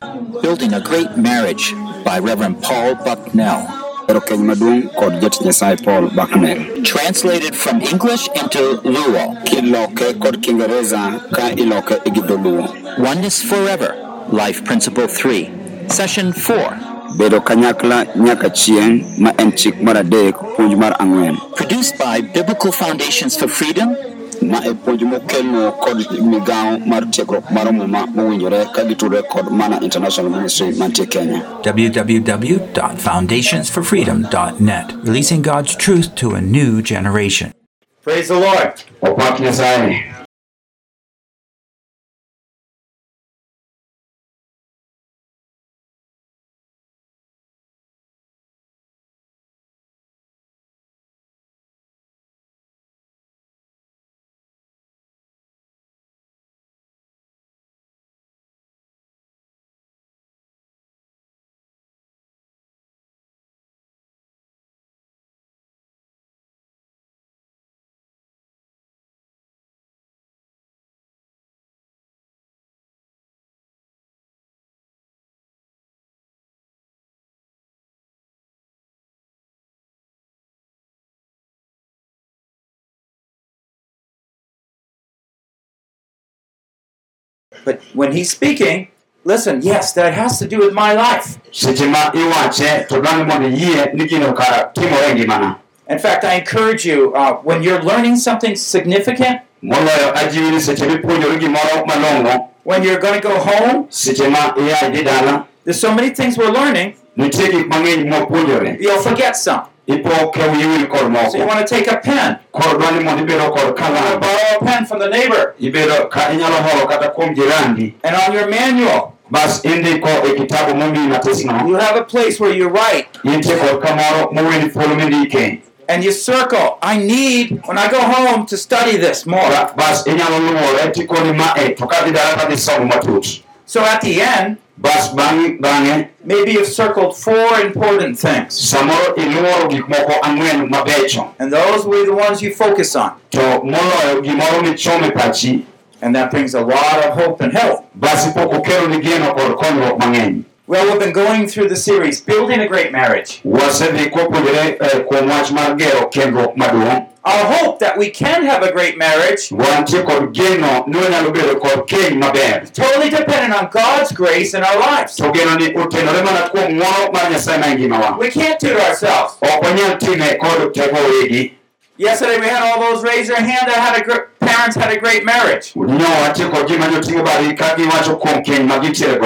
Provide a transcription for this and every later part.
Building a Great Marriage by Reverend Paul Bucknell. keny maduong' kod jatich nyasaye paul bucknell Translated from English into Luo. kiloke kod kiingereza ka iloke gi dholuo Oneness Forever. Life Principle 3. Session 4. bedo kanyakla nyaka chieng' ma en chik mar adek puonj mar ang'wen Produced by Biblical Foundations for Freedom ma e puonj mokelno kod migawo mar tiegruok mar muma mowinjore ka gitudore kod mana international ministry mantie kenya www.foundationsforfreedom.net, releasing God's truth to a new generation. Praise the Lord. opak nyasaye But when he's speaking, listen, yes, that has to do with my life. seche ma iwache to dwani mondo iyie ni gino kara timore ngimana In fact, I encourage you uh, when you're learning something significant, moloyo ajiwi ni seche mipuonjori gimoro malong'o. when you're going to go home, seche ma iya idhi dala. there's so many things we're learning, nitie gik mang'eny mwapuonjore you'll forget some. Ipo ka kod So you want to take a pen. koro dwani mondo ibedo kod You to borrow a pen from the neighbor. ibedo ka inyalo holo kata kuom jirandi And on your manual, bas indiko e kitabu matisno you have a place where you write kod kamoro thuolo mindike and you circle. I need, when I go home, to study this more. Bas inyalo luwore tikoni ma to kadhi dala tadhi somo matut So at the end, bas bang'e bang'e maybe you've circled four important things. samoro iluoro gik moko ang'wen mabecho And those will be the ones you focus on. to moloyo gimoro michomo e pachi And that brings a lot of hope and help. bas ipok okelo ni geno kod konyruok mang'eny Well, we've been going through the series, Building a Great Marriage. wasedhi kwapuonjore eh, kuom wach mar gero kendruok maduong' Our hope that we can have a great marriage, wantie kod geno ni wanyalo bedo kod keny maber totally dependent on God's grace in our lives. to geno ni otenore mana kuom ng'wono mar nyasaye ma ngimawa We can't do it ourselves. ok wanyal time kod teko wegi Yesterday we had all those raise their hand that had a gr- parents had a great marriage. nyowatie kod ji ma joting'o bari ka giwacho kuom keny ma gitiere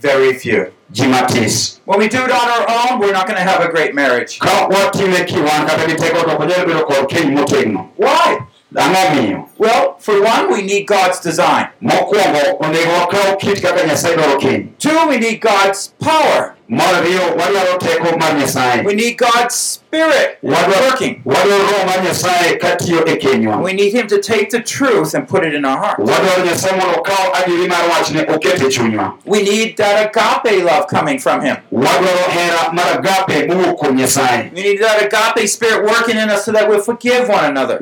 Very few. Ji matis When we do it on our own, we're not going to have a great marriage. ka watime kiwan kata gi to ok bedo kod keny motegno Why? ang'o miyo Well, for one, we need God's design. mokwongo onego wakaw kit kaka nyasaye dwaro keny Two, we need God's power. Mar ariyo wadwaro teko mar nyasaye We need God's spirit working. wadwaro roho mar nyasaye katiyo kenywa We need Him to take the truth and put it in our heart. wadwaro nyasaye mondo okaw adieri mar wachne oket chunywa We need that agape love coming from Him. wadwaro hera mar agape mowuok kuom nyasaye We need that agape spirit working in us so that we'll forgive one another.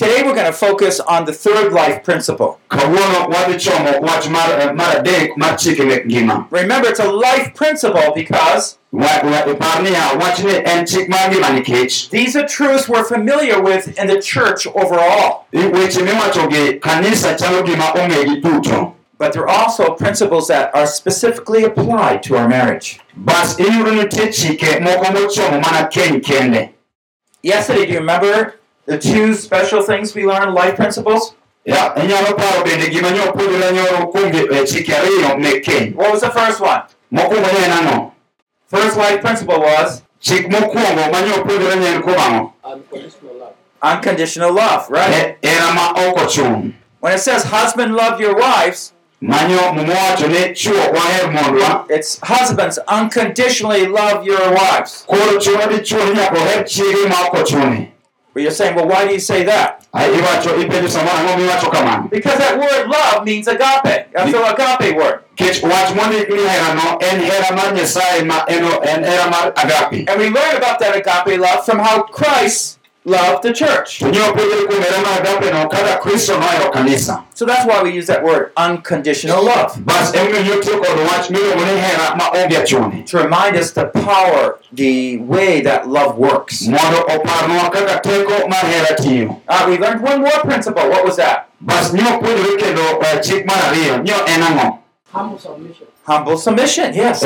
Wadwaro roho mar nyasaye katiyo iwa kwaweyo ne jowadwa motimore marach Today we're going to focus on the third life principle. kawuono wadhi chomo wach mar mar adek mar chike mek ngima Remember, it's a life principle because Wa- wa- par niya wachni en chik mar ngima nikech these are truths we're familiar with in the church overall. i- weche miwachogi kanisa chalo gima ong'egi duto But they're also principles that are specifically applied to our marriage. bas iyudo nitie chike moko mochomo mana keny kende Yesterday, do you remember the two special things we learned, life principles? Ya, inyalo paro bende gima ne opuonjore nyoro kuom eh, chike ariyo mek keny What was the first one? mokwongo ne en ang'o First life principle was? Chik mokwongo ma ne opuonjore ne en kuom ang'o unconditional love, right? E- hera ma ok ochung' When it says, husband, love your wives, manyo mowacho ne chuo waher mondwa it's husbands, unconditionally love your wives. Koro chuno dichuo ni nyaka oher chiege ma ok ochune But you're saying, well, why do you say that? Ai, iwacho ipenjo samoro ang'o miwacho kamano Because that word love means agape. That's the agape word. kech wach mondik ni herano en hera mar nyasaye ma en en agape And we learn about that agape love from how Christ love the church. to nye opuonjore kuom hera mar agapeno kaka kristo nohero kanisa So that's why we use that word unconditional love bas emomiyo tiyo kod wach miluongo ni hera ma onge achune to remind us the power, the way that love works. mondo oparnwa kaka teko mar hera tiyo Uh, we learned one more principle. What was that? Humble submission. opuonjore kendo eh, chik mar ariyo nye en ang'o Humble submission. Yes.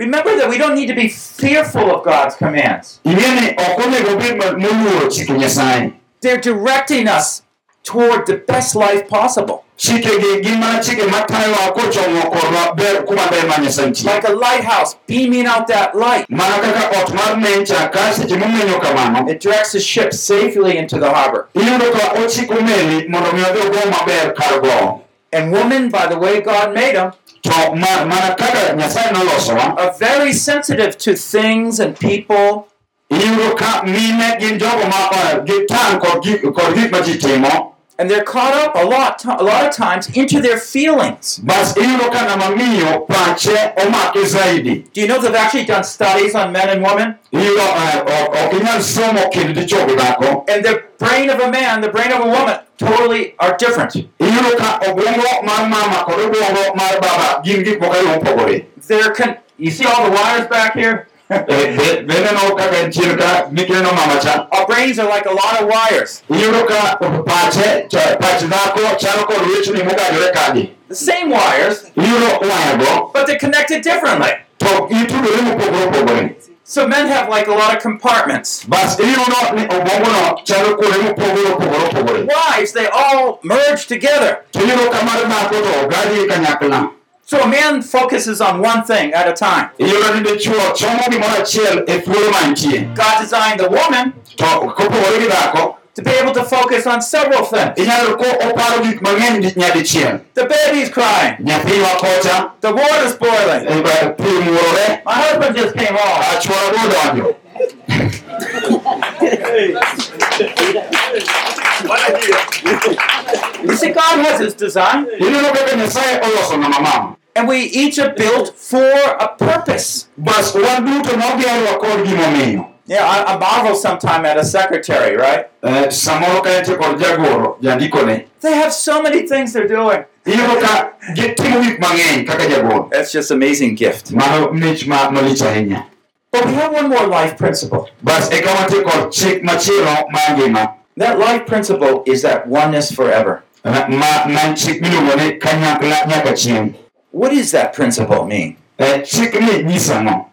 Chiwruok kata bolruok kichiwore ne ng'ato Remember that we don't need to be fearful of God's commands. ing'e ni ok onego bed ma- moluoro chike nyasaye They're directing us toward the best life possible. chikegi gin mana chike matayowa kochomo kodwa ber kuma ber ma nyasaye nitie Like a lighthouse beaming out that light. mana kaka ot mar mencha ka seche momenyo kamano It directs the ship safely into the harbor. iyudo ka ochiko meli mondo mi odhi ogo maber kar gowo And women, by the way God made them, to ma- mana kaka nyasaye nolosowa are very sensitive to things and people. iyudo ka mine gin jogo ma gitang' kod gik kod gik ma ji timo And they're caught up a lot, a lot of times into their feelings. bas iyudo ka ng'ama miyo pache omake zaidi Do you know they've actually done studies on men and women? eh, ok ok inyal somo kind dichuo gi dhako And the brain of a man, the brain of a woman, totally are different. iyudo ka obwongo mar mama kod obwongo mar baba gin gik moko ariyo mopogore They're con- you see all the wires back here? Be- beneno kaka entie ka mikineno mama cha Our brains are like a lot of wires. iyudo ka pache cha- pach dhako chalo kod wechni mogajore kagi The same wires, but they're connected differently. to itudore mopogore opogore So men have like a lot of compartments. Wives, they all merge together. To iyudo ka mar dhako to ogadi kanyakla So a man focuses on one thing at a time. iyudo ni dichuo chomo gimoro achiel thuolo mantie God designed the woman to kopogore gi dhako to be able to focus on several things. inyalo ko oparo gik mang'eny di- nyadichiel The baby's crying. The water's boiling. ba- pi muorore My husband just came home. You see, God has His design, iyudo kaka nyasaye oloso ng'ama mama and we each are built for a purpose. bas wan duto nogerwa kod gimomiyo Yeah, I, I marvel sometime at a secretary, right? Eh, samoro ka entie kod jagoro jandikone They have so many things they're doing. iyudo ka gitimo gik mang'eny kaka jagoro That's just amazing gift. mano mich malich ahinya But we have one more life principle. bas eka wantie kod chik machielo mar ngima That life principle is that oneness forever. ma ma chik miluongo ni kanyakla nyaka chieng' What does that principle mean? Chik ni nyisa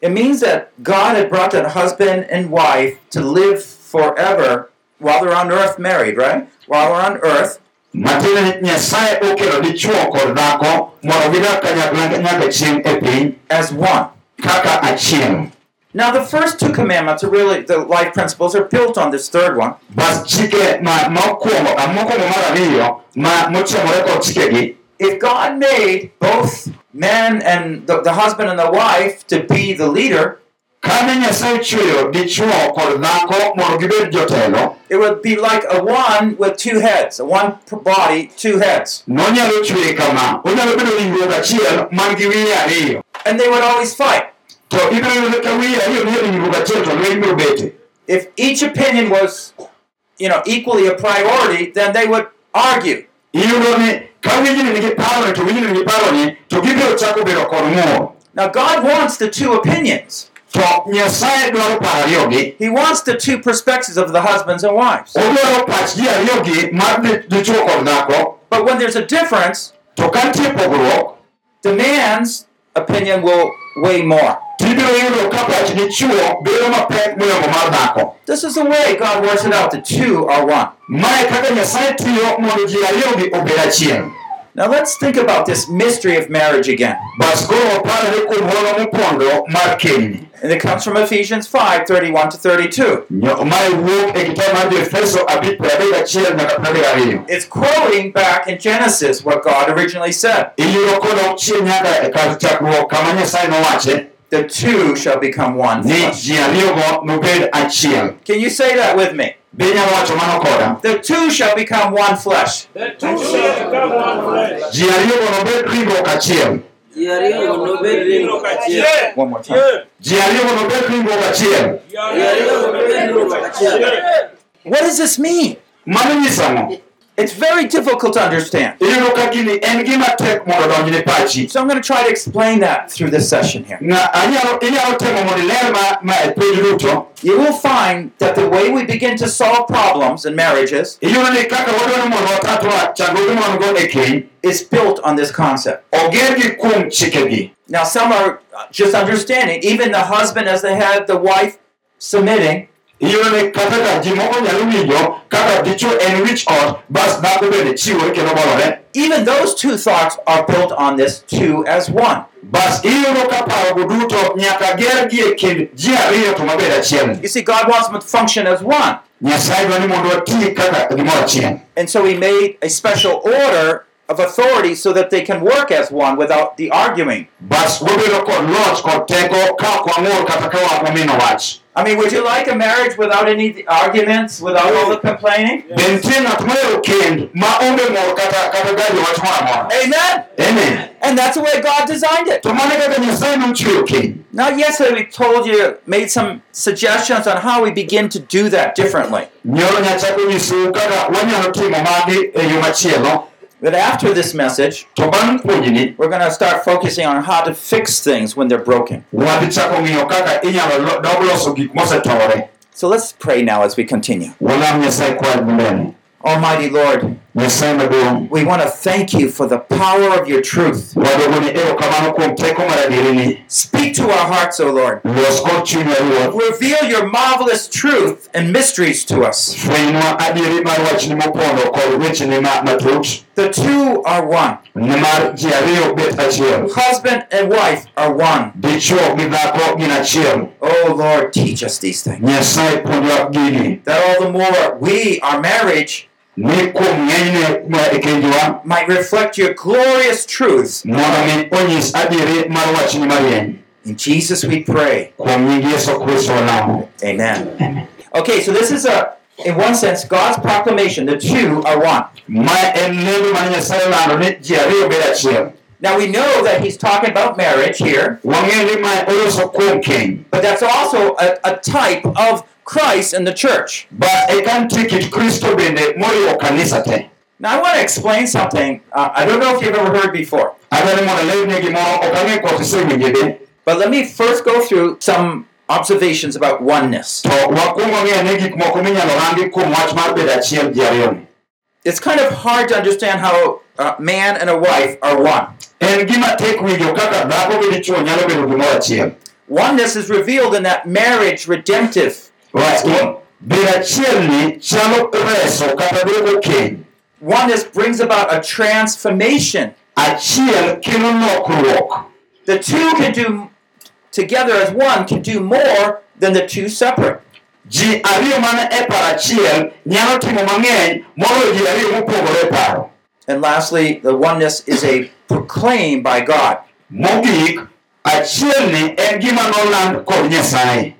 It means that God had brought that husband and wife to live forever while they're on earth married, right? While they're on earth, matiende ni nyasaye okelo dichuo kod dhako mondo gidak kanyakla nyaka chieng' piny as one. Now, the first two commandments are really, the life principles are built on this third one. Bas chike ma mokwongo mokwongo mar ariyo ma mochomore kod chikegi If God made both men and the, the husband and the wife to be the leader, kane nyasaye chweyo dichuo kod dhako mondo gibed jotelo it would be like a one with two heads, a one body, two heads. nonyalo chweye kama onyalo bedo ringruok achiel man gi wiye ariyo And they would always fight. to ibiro yudo ka wiye ariyo nie ringruok achiel to lweny biro bete If each opinion was, you know, equally a priority, then they would argue. Iyudo ni ka winjni nigi paroni to winjni nigi paroni to gibiro chako bedo kod ng'ur Now, God wants the two opinions. to nyasaye dwaro paro ariyogi He wants the two perspectives of the husbands and wives. odwaro pach ji ariyogi mar di- dichuo kod dhako But when there's a difference, to ka nitie pogruok the man's opinion will weigh more. Tibiro yudo ka dichuo bedo mapek moyombo mar dhako This is the way God works it out. The two are one. mae kaka nyasaye tiyo mondo ji ariyogi obed achiel Now let's think about this mystery of marriage again. bas koro waparore kuom hono mopondo mar kenyni And it comes from Ephesians 5 31 to 32. Nyo- mae wuok e kitabu mar joefeso abich pradek achiel nyaka pradek ariyo It's quoting back in Genesis what God originally said iyudo kodok chien nyaka kar chakruok kama nyasaye nowache the two shall become one. flesh. ji ariyogo nobed achiel Can you say that with me? be nyalo wacho mano koda The two shall become one flesh. ji ariyogo nobed ringruok achiel ji ariyogo nobed ringruok achiel One more time. ji ariyogo nobed ringruok achiel ji ariyogo nobed ringruok achiel What does this mean? Mano nyiso ang'o It's very difficult to understand. iyudo ka gini en gima tek mondo odonjne pachi So I'm going to try to explain that through this session here. Nga- anyalo- inyalo temo mondo iler ma- ma piny duto You will find that the way we begin to solve problems in marriages iyudo ni kaka wadwaro mondo watatwa chandruoge ma wan go keny is built on this concept. ogergi kuom chikegi Now, some are just understanding, even the husband as the head, the wife submitting. Kata ka ji moko nyalo winjo kaka en wich ot bas dhako bende chiwore kendo bolore Even those two thoughts are built on this two as one. bas iyudo ka parogo duto nyaka gergi e kind ji ariyo to mabed achiel You see, God wants them to function as one. nyasaye dwa ni mondo wati kaka gimoro achiel And so He made a special order of authority so that they can work as one without the arguing. bas wabedo kod loch kod teko ka ok wang'ur kata ka wak wamino wach I mean, would you like a marriage without any arguments, without all the complaining? be nitie ng'at mayero kend ma onge mor kata kata gari wach moro amora Amen. amen And that's the way God designed it. to mane kaka nyasaye nochweyo keny Now, yesterday we told you, made some suggestions on how we begin to do that differently. Nyoro nyachako nyisou kaka wanyalo timo magi yo machielo But after this message, to bang' puonjni we're going to start focusing on how to fix things when they're broken. wadhi chako ng'iyo kaka inyalo lo- dog loso gik mosetore So let's pray now as we continue. walam nyasaye kwad mbele Almighty Lord, we want to thank you for the power of your truth. wadogoni erokamano kuom teko mar adierini Speak to our hearts, O Lord. los kod chunywa ruoth Reveal your marvelous truth and mysteries to us. fwenynwa adieri mar wachni mopondo kod wecheni ma- matut The two are one. nimar ji ariyo bet achiel Husband and wife are one. dichuo gi dhako gin achiel Oh Lord, teach us these things. nyasaye puonjwa gini That all the more we, our marriage, ni kuom ng'enyne ma kenjwa might reflect your glorious truths. mondo mi onyis adieri mar wachni marieny In Jesus we pray. kuom nying yesu kristo walamo Amen. Okay, so this is a, in one sense, God's proclamation. The two are one. ma en lendo mane nyasaye olando ni ji ariyo bed achiel Now we know that he's talking about marriage here, wang'eyo ni ma oloso kuom keny but that's also a, a type of Christ and the church. but eka nitie kit kristo bende moriwo kanisa te Now I want to explain something. Uh, I don't know if you've ever heard before, adwani mondo alerne gimoro ok ang'e koth isewinje be but let me first go through some observations about oneness. to wakwongo ng'eyo ni gik moko minyalo rangi kuom wach mar bedo achiel ji ariyoni It's kind of hard to understand how a man and a wife are one. en gima tek winjo kaka dhako gi dichuo nyalo bedo gimoro achiel Oneness is revealed in that marriage redemptive Wach- scheme. bedo achielni chalo reso kata duoko keny Oneness brings about a transformation. The two can do together as one can do more than the two separate. ji ariyo mana e paro achiel nyalo timo mang'eny moloyo ji ariyo mopogore e paro And lastly, the oneness is a proclaimed by God. mogik achielni en gima noland kod nyasaye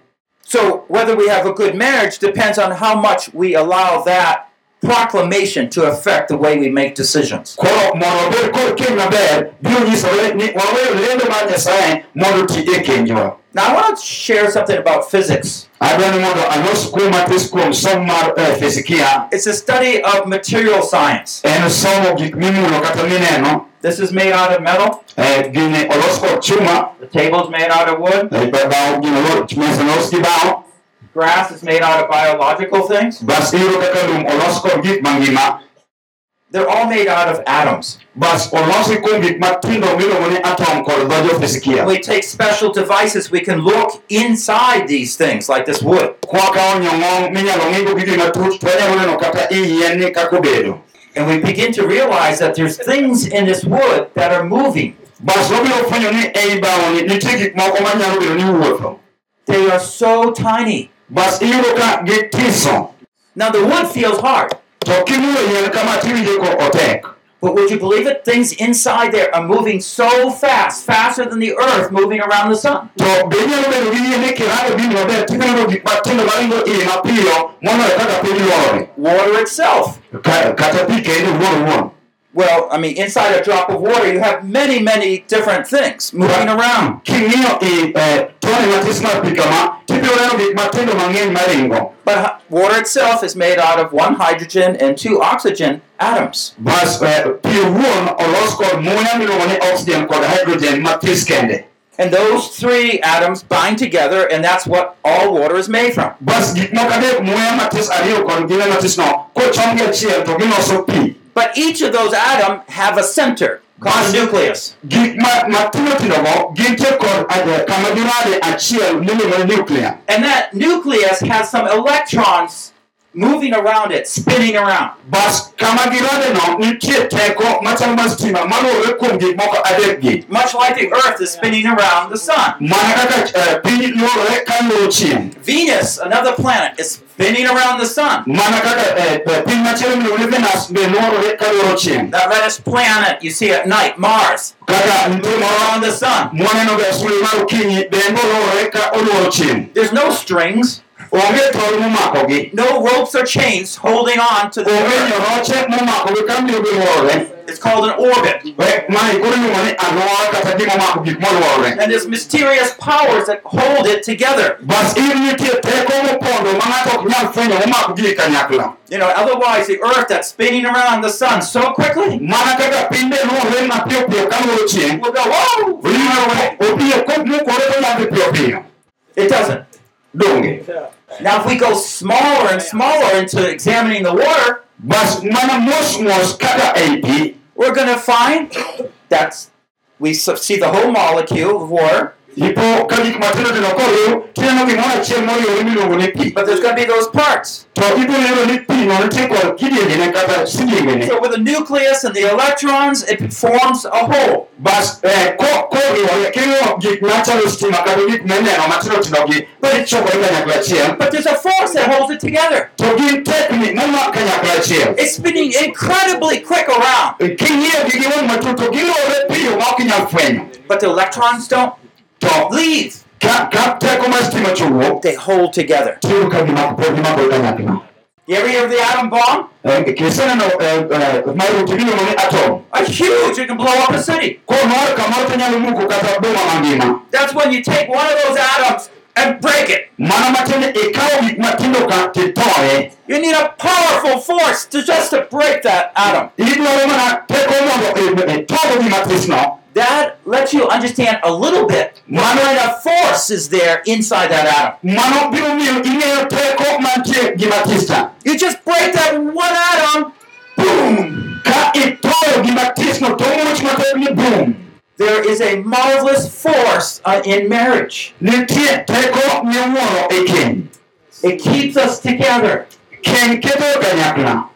So whether we have a good marriage depends on how much we allow that proclamation to affect the way we make decisions. koro mondo wabed kod keny maber biro nyisore ni waweyo lendo mar nyasaye mondo ti kenjwa Now I want to share something about physics. adwa ni mondo alos kuom matis kuom somo mar fisikia It's a study of material science. En somo gik mimulo kata mineno This is made out of metal. eh, gini olos kod chuma The table is made out of wood. eh, bao gino lo- mesa olos gi bao Grass is made out of biological things. bas iyudo kaka lum olos kod gik mangima They're all made out of atoms. bas olosi kuom gik matindo miluongo ni atom kod dho jofisikia We take special devices. We can look inside these things, like this wood. Kwakawo nyong'ong minyalo ng'igo gi gima tut to wanyalo neno kata i yien ni kaka obedo And we begin to realize that there's things in this wood that are moving. bas wabiro fwenyo ni ei bawoni nitie gik moko manyalo bedo ni wuotho They are so tiny. bas iyudo ka gitiso Now, the wood feels hard. To kimulo yien kama tiwinjo ko otek But would you believe it? Things inside there are moving so fast, faster than the earth moving around the sun. to be nyalo bedo gi yie ni kirado gini maber tineno gik matindo maringo iye mapiyo moloyo kaka piny lorore Water itself. Ka- kata pi kende wuon wuon Well, I mean, inside a drop of water, you have many, many different things moving around. King'iyo i tone matis mar pi kama tibiro neno gik matindo mang'eny maringo But water itself is made out of one hydrogen and two oxygen atoms. bas pi owuon olos kod muya oxygen kod hydrogen matis And those three atoms bind together, and that's what all water is made from. bas gik moko adek muya matis ariyo kod gine matis no kochomgi achiel to giloso pi. But each of those atoms have a center a nucleus. gik ma- matindo tindogo gintie kod kama girade achiel miluongo ni nuclear And that nucleus has some electrons moving around it, spinning around. bas kama girade no nitie teko machalo mar stima maluwore kuom gik moko adek Much like the Earth is spinning around the sun. mana kaka eh, piny luorore ka luwo chieng' Venus, another planet, is spinning around the sun. mana kaka piny machielo miluongo ni venus be luorore ka luoro chieng' That reddest planet you see at night, Mars, around the sun. mwaneno ga suli mar okinyi bende oluorore ka oluoro chieng' There's no strings, onge tol momakogi no ropes or chains holding on to the Earth. nyoroche momakogi ka miyo giluorore It's called an orbit. mae koro iluongo ni alwora kata gima omako gik moluorore And there's mysterious powers that hold it together. bas in nitie teko mopondo ma ng'ato ok nyal fwenyo momako gi kanyakla You know, otherwise the Earth that's spinning around the sun so quickly mana kaka piny be luorore mapiyo piyo ka luoro chieng' will go, whoa! opiyo mukore to nyadhi piyo piyo It doesn't. Now, if we go smaller and smaller into examining the water, bas mana mos mos kaka ei pi we're going to find that we see the whole molecule of water, ipo ka gik matindo tindo tineno gimoro achiel moriwore miluongo ni pi but there's going to be those parts. to ibiro ni pi no nitie kod kidienjene kata So, with the nucleus and the electrons, it forms a whole. bas ko- koriwore kiriwo gik machalo stima kata gik mineno matindo tindogi kanyakla achiel But there's a force that holds it together. to gin tekni momak kanyakla achiel It's spinning incredibly quick around, king'iyo gi giwang' matut to giluwore piyo ma ok inyal fwenyo but the electrons don't to leave. ka ka teko mar stima chowuok They hold together. tiyudo ka gimako pod gimakore kanyakla You ever hear of the atom bomb? Eh, kiseneno maruti miluongo ni atom A huge, it can blow up a city. komoro kamoro to nyalo muko kata boma mangima That's when you take one of those atoms and break it. mana matiende ikawo gik matindo ka titoye You need a powerful force to just to break that atom. Idwaro mana teko mondo togo gimatisno That lets you understand a little bit what kind of force is there inside that atom. mano biro miyo ing'eyo teko mantie gimatisna You just break that one atom, boom! ka itoyo gimatisno to much matek ni bum There is a marvelous force uh, in marriage. nitie teko miwuoro keny It keeps us together keny keto kanyakla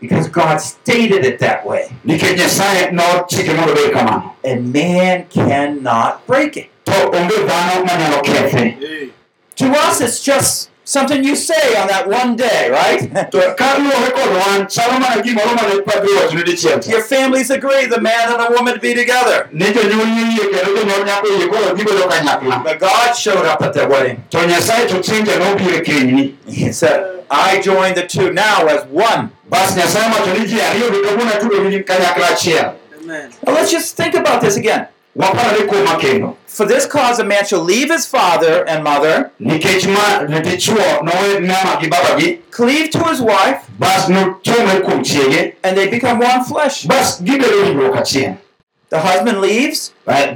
because God stated it that way. nikech nyasaye nochike mondo obed kamano And man cannot break it. to onge dhano manyalo kethe To us, it's just something you say on that one day, right? to ka luwore kod wan chalo mana gimoro mane padri wachone dichiel cha Your families agree the man and the woman to be together. ni jonyuol yie kendo jonyuol nyako yie koro gibedo kanyakla But God showed up at their wedding. to nyasaye to chinja nobiro He said, I join the two now as one. bas nyasaye wacho ni ji ariyo gi kawuono atudo gi kanyakla achiel Amen. Now let's just think about this again. Waparore kuom makendo For this cause, a man shall leave his father and mother, nikech ma dichuo nowe mama gi babagi cleave to his wife, bas nochomre kuom chiege and they become one flesh. bas gibedo ringruok achiel The husband leaves, uh,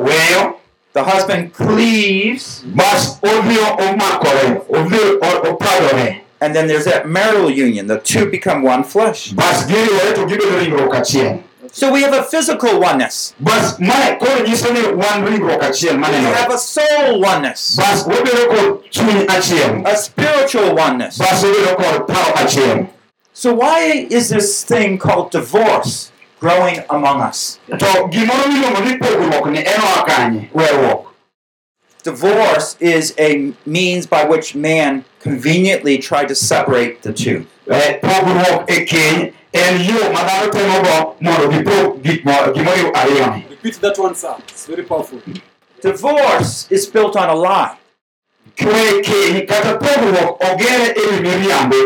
weyo the husband cleaves, bas odhi omakore odhi o- opadore and then there's that marital union. The two become one flesh. Bas giriwore to gibedo ringruok achiel So we have a physical oneness. bas mae koro nyiso ni wan ringruok achiel We manenore have a soul oneness, bas wabedo kod chuny achiel a spiritual oneness. bas wabedo kod paro achiel So why is this thing called divorce growing among us? to gimoro miluongo ni pogruok ni en oa kanye weruok Divorce is a means by which man conveniently tried to separate the two. Eh, pogruok e keny en yo ma dhano temogo mondo gipog gik mo- gimoro ariyoni Repeat that one, sir. It's very powerful. Divorce is built on a lie. kwe keny kata pogruok ogere e wi miriambo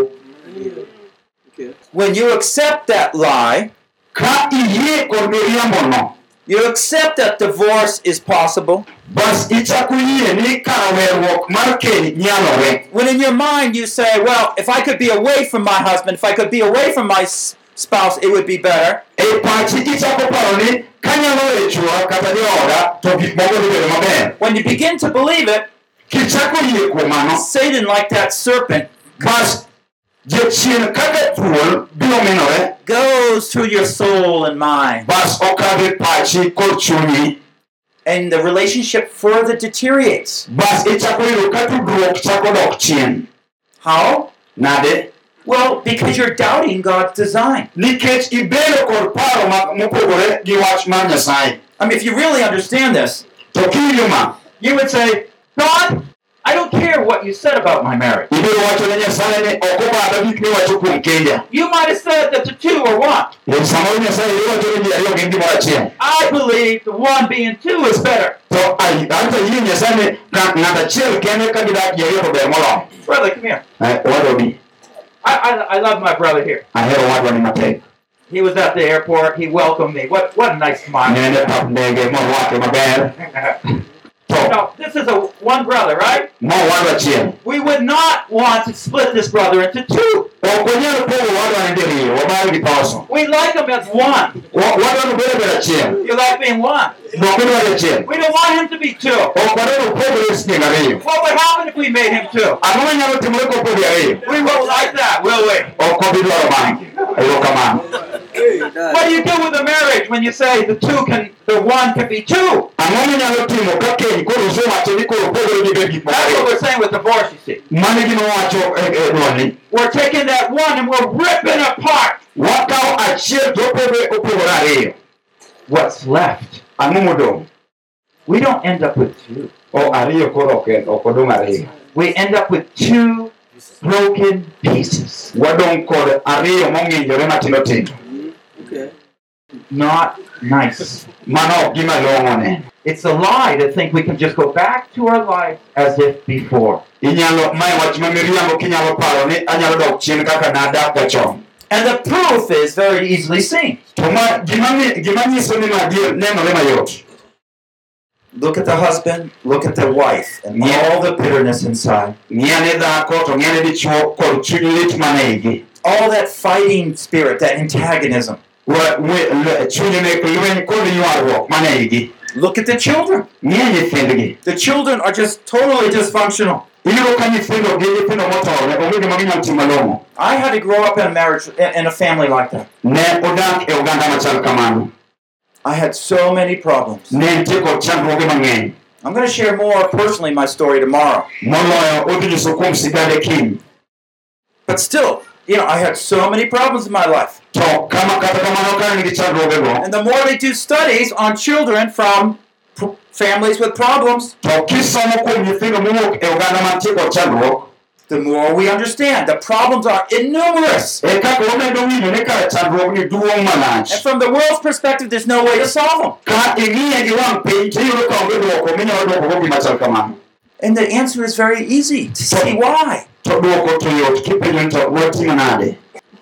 Okay. When you accept that lie, ka iyie kod miriambono you accept that divorce is possible. bas ichako yie ni kar weruok mar keny nyalore When in your mind you say, well, if I could be away from my husband, if I could be away from my spouse, it would be better. pachi ichako paro ni kanyalo we chura kata jooda to gik moko dhi bedo maber When you begin to believe it, kichako yie kuom mano Satan, like that serpent, goes through your soul and mind, bas okadhe pachi kod chunyi and the relationship further deteriorates. bas ichako yudo ka tudruok chako dok chien How? nade Well, because you're doubting God's design. nikech ibedo kod paro ma- mopogore gi wach mar nyasaye I mean, if you really understand this, to kiwinjo ma you would say, God, I don't care what you said about my marriage. ibiro wacho ne nyasaye ni ok obadha gik miwacho kuom kenja You might have said that the two are one. Kuom samoro nyasaye iwacho ni ji ariyo gin gimoro achiel I believe the one being two is better. to ai- anto yie nyasaye ni ka ng'ato achiel kende ka gidak ji ariyo to ber moloyo Brother, come here. Eh, I, I, I love my brother here. ahero wadwa ni matek He was at the airport. He welcomed me. What what a nice smile. nene pap ndege morwake maber to no, this is a one brother, right? mowadwa achiel We would not want to split this brother into two. ok onyal pogo wadwa ne diriyo wabaro gi poso We like him as one. Wa- wadwa no bedo bedo achiel You like being one. nok odwaro achiel We don't want him to be two. ok wadwaro pogore siling ariyo What would happen if we made him two? ang'o manyalo timore kopogi ariyo We won't like that, will we? Ok wabi dwaro mano erokamano What do you do with a marriage when you say the two can, the one can be two? ang'o minyalo timo ka keny koro usewacho ni koro pogore gibed gik moko That's what ariyo we're saying with divorce, you see. mano gima wacho e e dwolni We're taking that one and we're ripping it apart. wakawo achiel to opoge opogore ariyo What's left? We don't end up with two. o ariyo koro ok ok odong' ariyo We end up with two broken pieces. Wadong' kod ariyo mong'injore matindo tindo Not nice. mano ok gima long'o ne It's a lie to think we can just go back to our life as if before. inyalo mae wach ma miriambo kinyalo paro ni anyalo dok chien kaka nadak chon And the proof is very easily seen. to ma gima mi- gima nyiso ni madier nenore mayot Look at the husband, look at the wife, and Yeah. all the bitterness inside. ng'iane dhako to ng'iane dichuo kod chuny lit maneigi All that fighting spirit, that antagonism. Wa- we- le- chuny mek lweny kod ywaruok maneigi Look at the children. The children are just totally dysfunctional. iyudo ka nyithindo gi nyithindo motore onge gima ginyalo timo malong'o I had to grow up in a marriage, in a family like that. ne odak oganda machal kamano I had so many problems. ne nitie kod chandruoge mang'eny I'm going to share more personally my story tomorrow. moloyo odhi nyiso kuom sigande kiny But still, you know, I had so many problems in my life. to kama kata kamano ka nigi chandruogego And the more we do studies on children from families with problems, to kisomo kuom nyithindo mowuok oganda mantie kod chandruok the more we understand. The problems are innumerous. kaka wamedo winjo ni kar chandruogni duong' And from the world's perspective, there's no way to solve them. Ka ing'iye gi wang' piny tiyudo ka onge dwoko minyalo dwokogo gima chal kamano And the answer is very easy to see why. to dwoko to yot kipenjo ni to watimo nade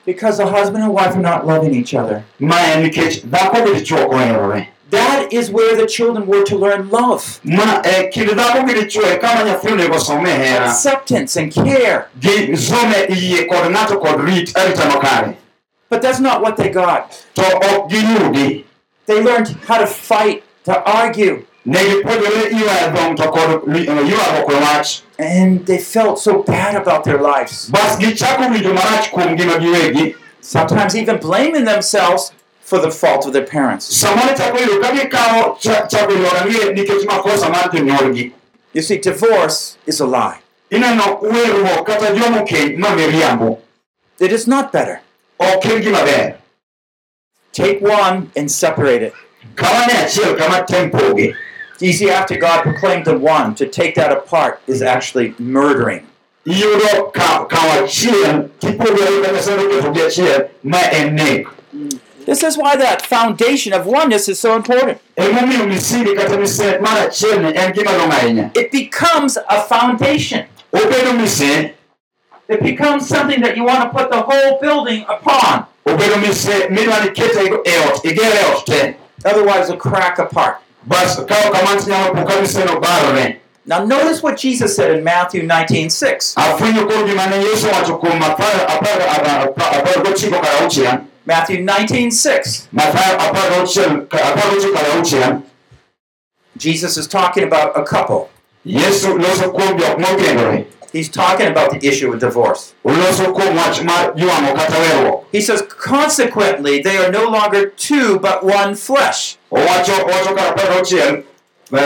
Because the husband and wife are not loving each other. ma en nikech dhako gi dichuo ok oherore That is where the children were to learn love, ma eh, e kind dhako gi dichuo e eh, kama nyathi onego some eh, hera acceptance, and care. gi some yie kod ng'ato kod rit arita makare But that's not what they got. to ok giyudi They learned how to fight, to argue, ne gipuonjore ywayo dhong' to kod ri- ywaruok wach and they felt so bad about their lives. bas gichako winjo marach kuom ngima giwegi Sometimes even blaming themselves for the fault of their parents. samoro chako yudo ka gikawo cha- chako ywaganie nikech makosa mar jonyuolgi You see, divorce is a lie. ineno werruok kata jomo keny ma miriambo It is not better. ok en gima ber Take one and separate it. Easy after God proclaimed the one to take that apart is actually murdering. This is why that foundation of oneness is so important. It becomes a foundation. It becomes something that you want to put the whole building upon. Otherwise, it'll crack apart. Bas ka ok kamano tinyalo po ka miseno barore Now, notice what Jesus said in Matthew 19 6. afwenyo koro gima ne yesu owacho kuom apar apar- apar- apar gochiko kar auchiel Matthew 19 6. mathayo apar gauchiel apar gochiko kar auchiel Jesus is talking about a couple. yesu loso kuom jok mokendore He's talking about the issue of divorce. oloso kuom wach mar jwang'o kata weruok He says, consequently, they are no longer two, but one flesh. Owacho owacho kar apar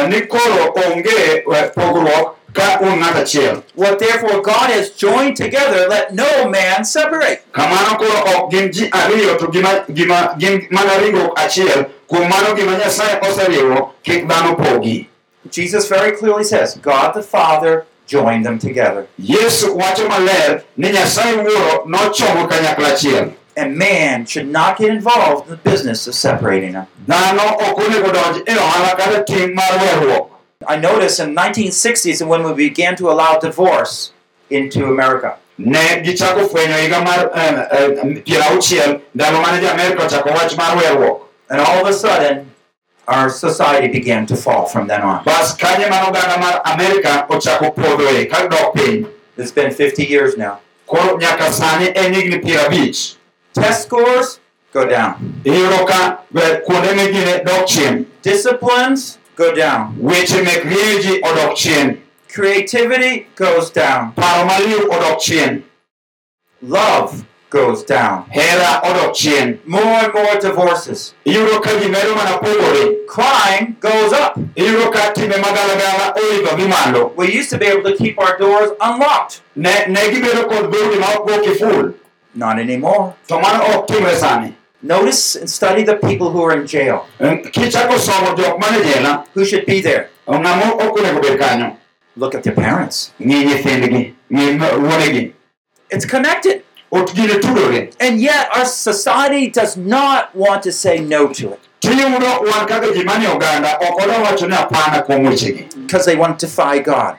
ni koro onge eh, pogruok ka un ng'at achiel What therefore God has joined together, let no man separate. kamano koro ok gin ji ariyo to gima, gima gin mana ringruok achiel kuom mano gima nyasaye oseriwo kik dhano pogi Jesus very clearly says, God the Father joined them together. yesu wacho maler ni nyasaye wuoro nochomo kanyakla achiel And man should not get involved in the business of separating them. dhano ok onego donj ohala kata tim mar weruok I noticed in 1960s when we began to allow divorce into America, ne gichako fwenyo higa mar piero auchiel ndalo mane jo-amerika ochako wach mar weruok and all of a sudden, our society began to fall from then on. bas kanye mano oganda mar amerika ochako podhoe ka dok piny It's been 50 years now. Koro nyaka sani en higni piero abich Test scores go down. iyudo ka kuonde megine Disciplines go down. weche mek rieyo ji odok chien Creativity goes down. paro maliw odok chien Love goes down. hera odok chien More and more divorces. iyudo ka ji medo mana pogore Crime goes up. iyudo ka timbe magalagala oidho gi malo We used to be able to keep our doors unlocked. ne, ne gibedo kod dhoudi ma ok go kiful Not anymore. to mano ok oh, timre sani Notice and study the people who are in jail. Eh, kichako somo jok mane jela Who should be there? ng'amo ok onego bed kanyo Look at their parents. ng'i nyithindgi ng'i m- wuonegi It's connected. ot gine tudore And yet our society does not want to say no to it tiyudo wan kaka ji manie oganda ok odwa wacho ni apana kuom wechegi because they want to defy God.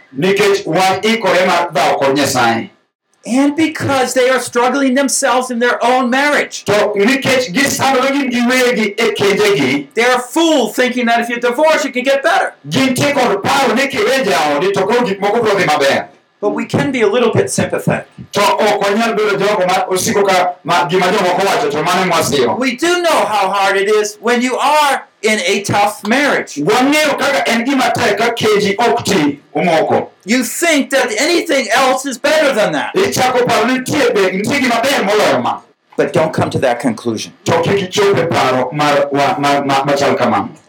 And because they are struggling themselves in their own marriage. to nikech gisandore gin giwegi e kenjegi They're a fool thinking that if you divorce, you can get better. gintie kod paro ni kiwe jaodi to koro gik moko biro But we can be a little bit sympathetic. to ok wanyal bedo jogo ma osiko ka ma gima jomoko wacho to mano mwasiro We do know how hard it is when you are in a tough marriage. wang'eyo kaka en gima tek ka keji ok ti umoko You think that anything else is better than that. ichako paro ni nitie be nitie gima ber moloyo ma But don't come to that conclusion.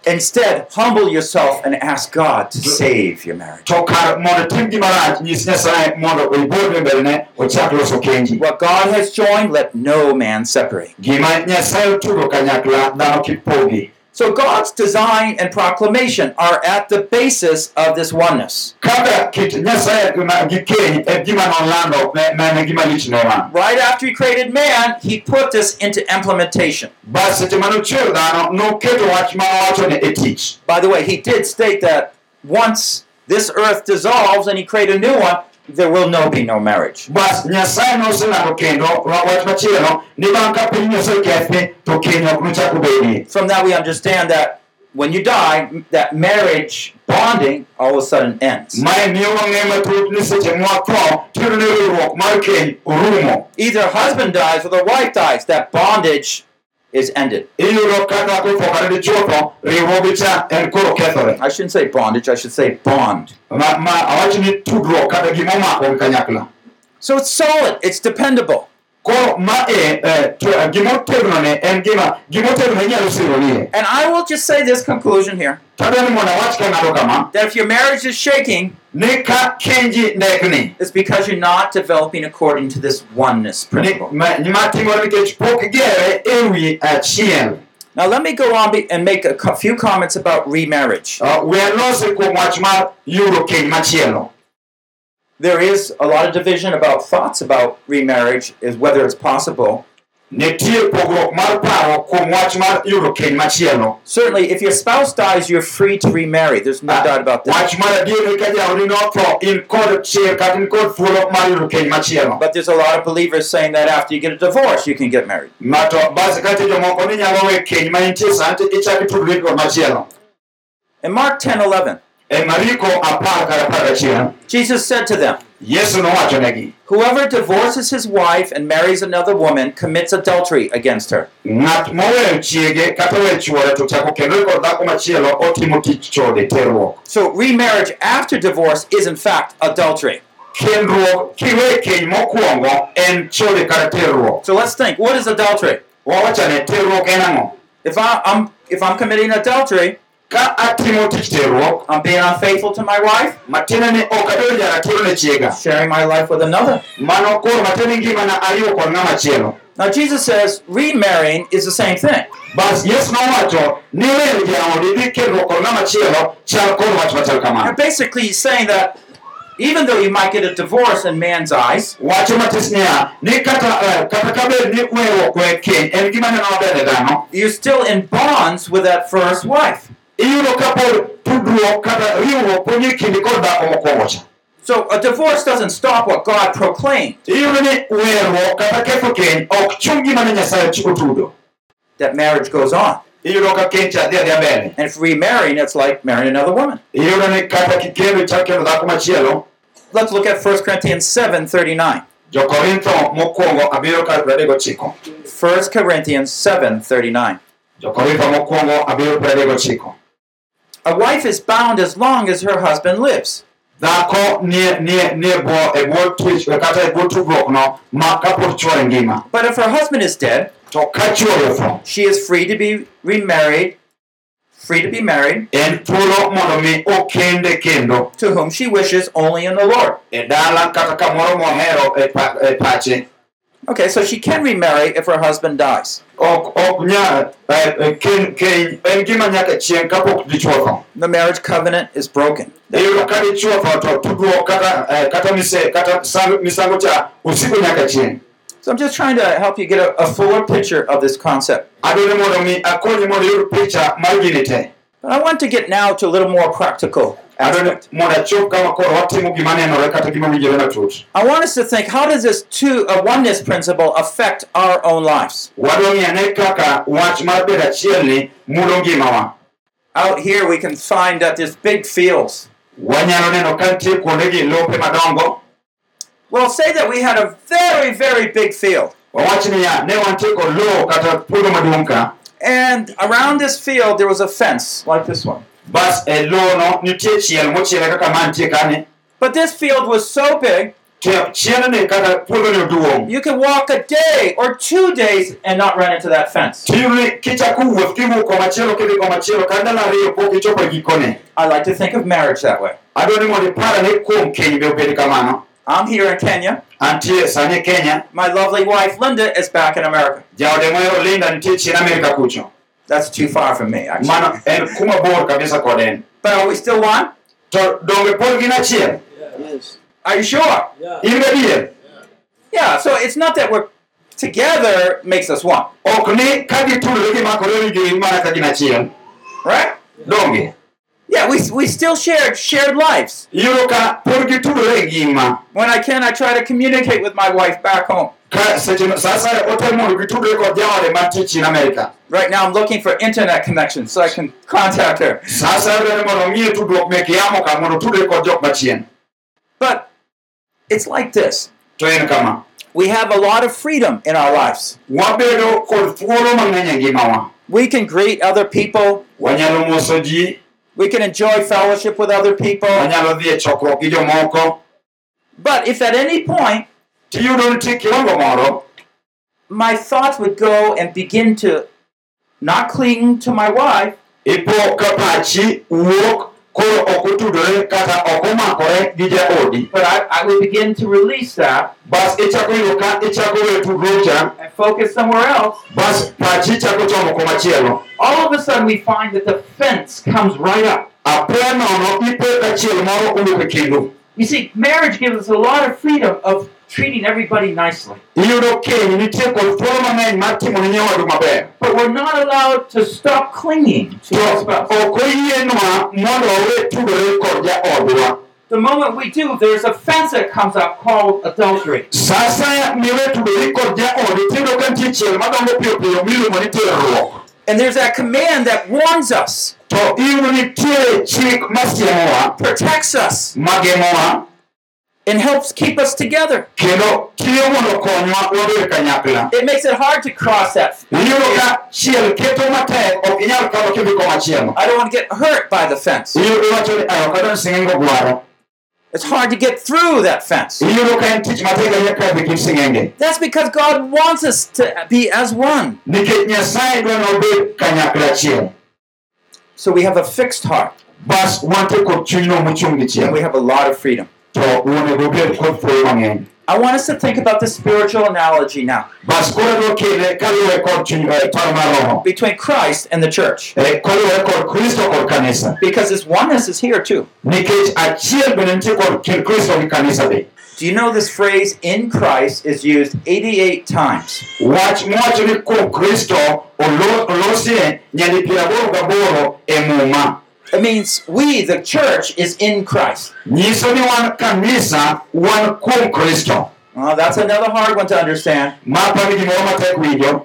Instead, humble yourself and ask God to save your marriage. to kar mondo tim gima rach nyis nyasaye mondo oibodne mbelene ochak loso kenji What God has joined, let no man separate. Gima nyasaye otudo kanyakla dhano kik pogi So God's design and proclamation are at the basis of this oneness. kaka kit nyasaye ma- gi keny en gima nolando ne- ne en gima lich ne wan Right after he created man, he put this into implementation. bas seche manochweyo dhano noketo wach ma owacho ne tich By the way, he did state that once this earth dissolves and he create a new one, there will no be no marriage. bas nyasaye noselando kendo wa- wach machielo ni bang' ka piny nyasaye kethi to keny ok nochak obedie From that we understand that when you die, that marriage bonding all of a sudden ends. mae miyo wang'e matut ni seche mwatho tiyudo ni riwruok mar keny orumo Either husband dies or the wife dies, that bondage is ended. iyudo ka dhako tho kata dichuo tho riwruogi cha en koro kethore I shouldn't say bondage, I should say bond. ma, ma awach ni tudruok kata gima omako gi kanyakla So it's solid, it's dependable. Koro eh, eh, gima otegno ne en gima gima inyalo sironie And I will just say this conclusion here. Tadwa ni mondo awach kama that if your marriage is shaking, ni kenji ndekni. it's because you're not developing according to this oneness principle. ma- ma timore nikech pok gere wi achiel. Now, let me go on and make a few comments about remarriage. Uh, we alose kuom wach mar yudo keny machielo There is a lot of division about thoughts about remarriage, is whether it's possible. nitie pogruok mar paro kuom wach mar yudo keny machielo Certainly, if your spouse dies, you're free to remarry. There's no ah, doubt about that. wach mar adier ni ka jaodi notho in kod chir kata in kod thuolo mar yudo keny machielo But there's a lot of believers saying that after you get a divorce, you can get married. ng'ato basi kate jomoko ni nyalo we keny ma intie sani to ichako itudri kod machielo In Mark 10 11, e mariko apar kar apar gachiel Jesus said to them, Whoever divorces his wife and marries another woman commits adultery against her. ng'at moweyo chiege kata weyo chuore to chako kendore kod dhako machielo otimo tich chode terruok So, remarriage after divorce is, in fact, adultery. kendruok kiwe keny mokwongo en chode kata terruok So, let's think what is adultery? wawachane terruok en ang'o If, I, I'm, if I'm committing adultery, ka atimo tich terruok I'm being unfaithful to my wife, matiende ni ok abedo jaratiro ne chiega sharing my life with another. mano koro matiende ni ngimana ariwo kod ng'ama chielo Now, Jesus says remarrying is the same thing. bas yesu nowacho ni weyo jaodi dhi kendruok kod ng'ama chielo chal kod wach machal And basically, he's saying that even though you might get a divorce in man's eyes, wacho matis niya ni kata eh, kata kabed ni weruok we keny en gima neno maber ne dhano you're still in bonds with that first wife. Iyudo ka pod tudruok kata riwruok poni e kindi kod dhako mokwongo cha So a divorce doesn't stop what God proclaimed iyudo ni weruok kata ketho keny ok chung gima ne nyasaye otudo that marriage goes on. iyudo ka keny cha dhi adhia mbele And if remarrying, it's like marrying another woman. iyudo ni kata kikendo ichak kendo dhako machielo Let's look at 1 Corinthians 7:39. jokorintho mokwongo abiro 39 1 Corinthians 7:39. jokorintho mokwongo abiro 39 A wife is bound as long as her husband lives. dhako nie nie nie bwo e bwo twich kata e bwo tudruok no. Ma kapod chwore ngima. But if her husband is dead, to ka chwore otho she is free to be remarried, free to be married en thuolo mondo mi okende kendo. to whom she wishes only in the Lord. e dala kata kamoro mohero e pache Okay, so she can remarry if her husband dies. ok ok nya eh, eh, ken keny en gima nyaka chieng' kapok dichwo tho The marriage covenant is broken. iyudo ka dichwo tho to tudruok kata kata mise kata sang- misango cha osiko nyaka chieng' So I'm just trying to help you get a, a fuller picture of this concept. Adwaro ni mondo mi akonyi mondo iyud picha mar gini te But I want to get now to a little more practical aspect. mondo achop kama koro watimo gima nenore kata gima winjore matut I want us to think how does this two a oneness principle affect our own lives? wadwa ng'i ane kaka wach mar bedo achiel ni mulo ngimawa Out here we can find that there's big fields. wanyalo neno ka nitie kuondegi lope madongo Well, say that we had a very, very big field. Wawach niya ne wantie kod lowo kata puodho maduong' ka And around this field there was a fence like this one. bas eh, e lowono nitie chiel mochiele kaka mantie kani But this field was so big to chielni kata puodhoni oduong' you could walk a day or two days and not run into that fence. tiyudo ni kichako wuoth kiwuok komachielo kidhi komachielo ka ndalo ariyo pok ichopo gikone I like to think of marriage that way. adwa ni mondo ipara ni kuom keny be obed kamano I'm here in Kenya. Antie sani e kenya My lovely wife Linda is back in America. jaode mohero linda nitie chien amerika kucho That's too far from me, actually. mano en kuma bor kabisa kod en But are we still one? to donge pod gin achiel Are you sure? in gadier Yeah, so it's not that we're together makes us one, ok ni ka gitudore gimakore ni gin mana ka gin achiel right? donge Yeah, we, we still shared shared lives. iyudo ka pod gitudore e ngima When I can, I try to communicate with my wife back home. ka seche sa asaya otem mondo gitudre kod jaode mantie chien amerika Right now, I'm looking for internet connection so I can contact her. sa asaya dwani mondo ng'iye tudruok mek yamo ka mondo tudre kod jok machien But it's like this to en kama we have a lot of freedom in our lives. wabedo kod thuolo mang'eny ngimawa We can greet other people, wanyalo moso ji we can enjoy fellowship with other people. wanyalo chokruok gi jomoko But if at any point tiyudo nitie kiwango moro my thoughts would go and begin to not cling to my wife, ipo ka pachi wuok koro ok otudore kata ok omakore gi jaodi but I, I would begin to release that bas ichako yudo ka ichako weyo tudruok cha and focus somewhere else. bas pachi chako chomo komachielo All of a sudden, we find that the fence comes right up. apoya nono ipo ka chiel moro owuok e kindu You see, marriage gives us a lot of freedom of treating everybody nicely. iyudo keny nitie kod thuolo mang'eny mar timo ne nyawadu maber But we're not allowed to stop clinging to to our spouse. ok oyienwa mondo wawe tudore kod jaodwa The moment we do, there's a fence that comes up called adultery. sa asaya miwe tudori kod jaodi tiyudo ka nitie chiel madongo piyo piyo miluongo ni terruok And there's that command that warns us, to iyudo nitie chik masiemowa protects us, mageng'owa and helps keep us together. kendo tiyo mondo okonywa wabed kanyakla It makes it hard to cross that. iyudo ka chiel keto matek ok inyal kadho kidhi I don't want to get hurt by the fence. iyudo iwacho eh, ni ayo kadon sing'enge gwaro It's hard to get through that fence. iyudo ka en tich matek ahinya kadhi kind sing'enge That's because God wants us to be as one. nikech nyasaye dwa nobed kanyakla achiel So we have a fixed heart, bas wantie kod chunyno mochung' and we have a lot of freedom. To onego bed kod thuolo mang'eny I want us to think about the spiritual analogy now bas koro adwa kele kaluwore kod chuny eh, paro mar roho between Christ and the church. Kaluwore kod kristo kod kanisa Because this oneness is here too. nikech achiel bende nitie kod kind kristo gi kanisa be Do you know this phrase in Christ is used 88 times? wach mowacho ni kuom kristo olo- olosie nyadi piero aboro gaboro muma It means we, the church, is in Christ. nyiso ni wan kanisa wan kuom kristo Well, that's another hard one to understand. mapani gimoro matek winjo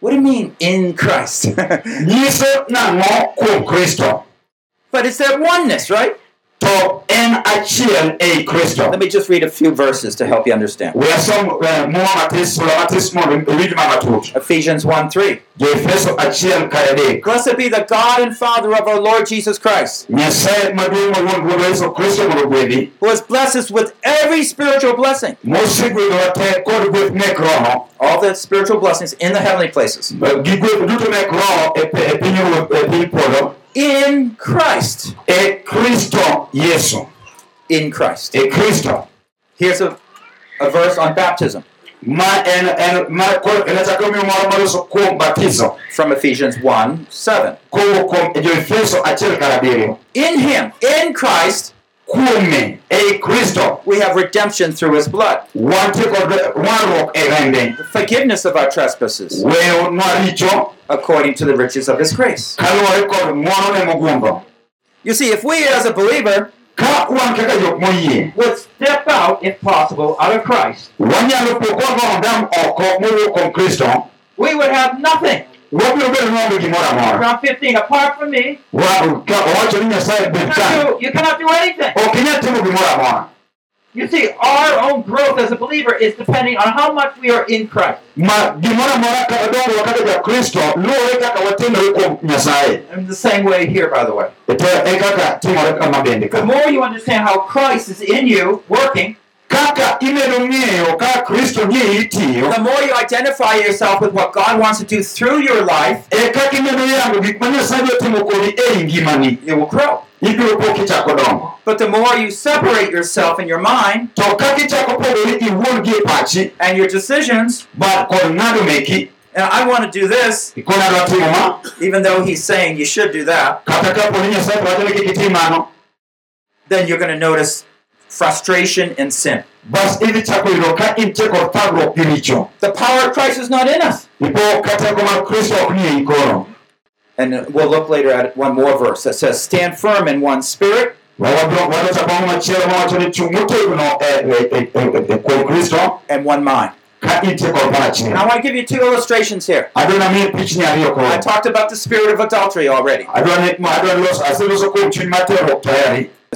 What do you mean in Christ? nyiso nang'o kuom kristo but it's that oneness, right? to en achiel ei kristo Let me just read a few verses to help you understand. we asom eh, muma matis sula matis mondo iwinj ma matut Ephesians 1 3. jo-efeso achiel kar adek Blessed be the God and Father of our Lord Jesus Christ, nyasaye maduong' mawuon ruodhwa yesu kristo mondo gwedhi who has blessed us with every spiritual blessing. mosegwedhowa te kod gweth mek roho All the spiritual blessings in the heavenly places. gi gweth duto mek roho e pe- e piny ruoth e piny polo In Christ. e kristo yesu In Christ. e kristo Here's a, a verse on baptism. Ma en en ma koro en achako miyo moro maloso kuom batizo. From Ephesians 1 7. kowuok kuom jo-efeso achiel In Him, in Christ, kuome ei kristo we have redemption through His blood, wantie kod warruok rembe the forgiveness of our trespasses, according to the riches of His grace. kaluwore kod ng'wonone mogundho You see, if we as a believer ka wan kaka jok moyie would step out, if possible, out of Christ, wanyalo poko ondam oko mowuok kuom kristo we would have nothing. wabiro bedo maonge gimoro amora John 15, apart from me, Wa- ka owacho ni nyasaye you cannot do, you cannot do anything. You see, our own growth as a believer is depending on how much we are in Christ. ma gimoro amora kata dongowa kaka jakristo luwore kaka watimore kuom nyasaye In the same way here, by the way. to kaka timore kama bende The more you understand how Christ is in you, working, kaka imedo ng'eyo ka kristo ni itiyo the more you identify yourself with what God wants to do through your life, kaka imedo yango gik ma nyasaye dwa timo kodi ei ngimani you will grow. ibiro po kichako dongo But the more you separate yourself in your mind to kaka ichako pogori iwuon gi and your decisions, ba kod ng'ado meki. And I want to do this, ikona dwa timo ma. even though He's saying you should do that, kata kapo ni nyasaye to wacho ni kik itim mano. Then you're going to notice frustration and sin. bas idhi chako yudo ka intie kod thagruok gi richo The power of Christ is not in us. ipo ka teko mar kristo ok ni ei koro And we'll look later at one more verse that says, Stand firm in one spirit, Wa- wabiro wado chako machielo mawacho ni chung' motegno kuom kristo and one mind. ka intie kod And I want to give you two illustrations here. adwa namiye pichni ariyo I talked about the spirit of adultery already.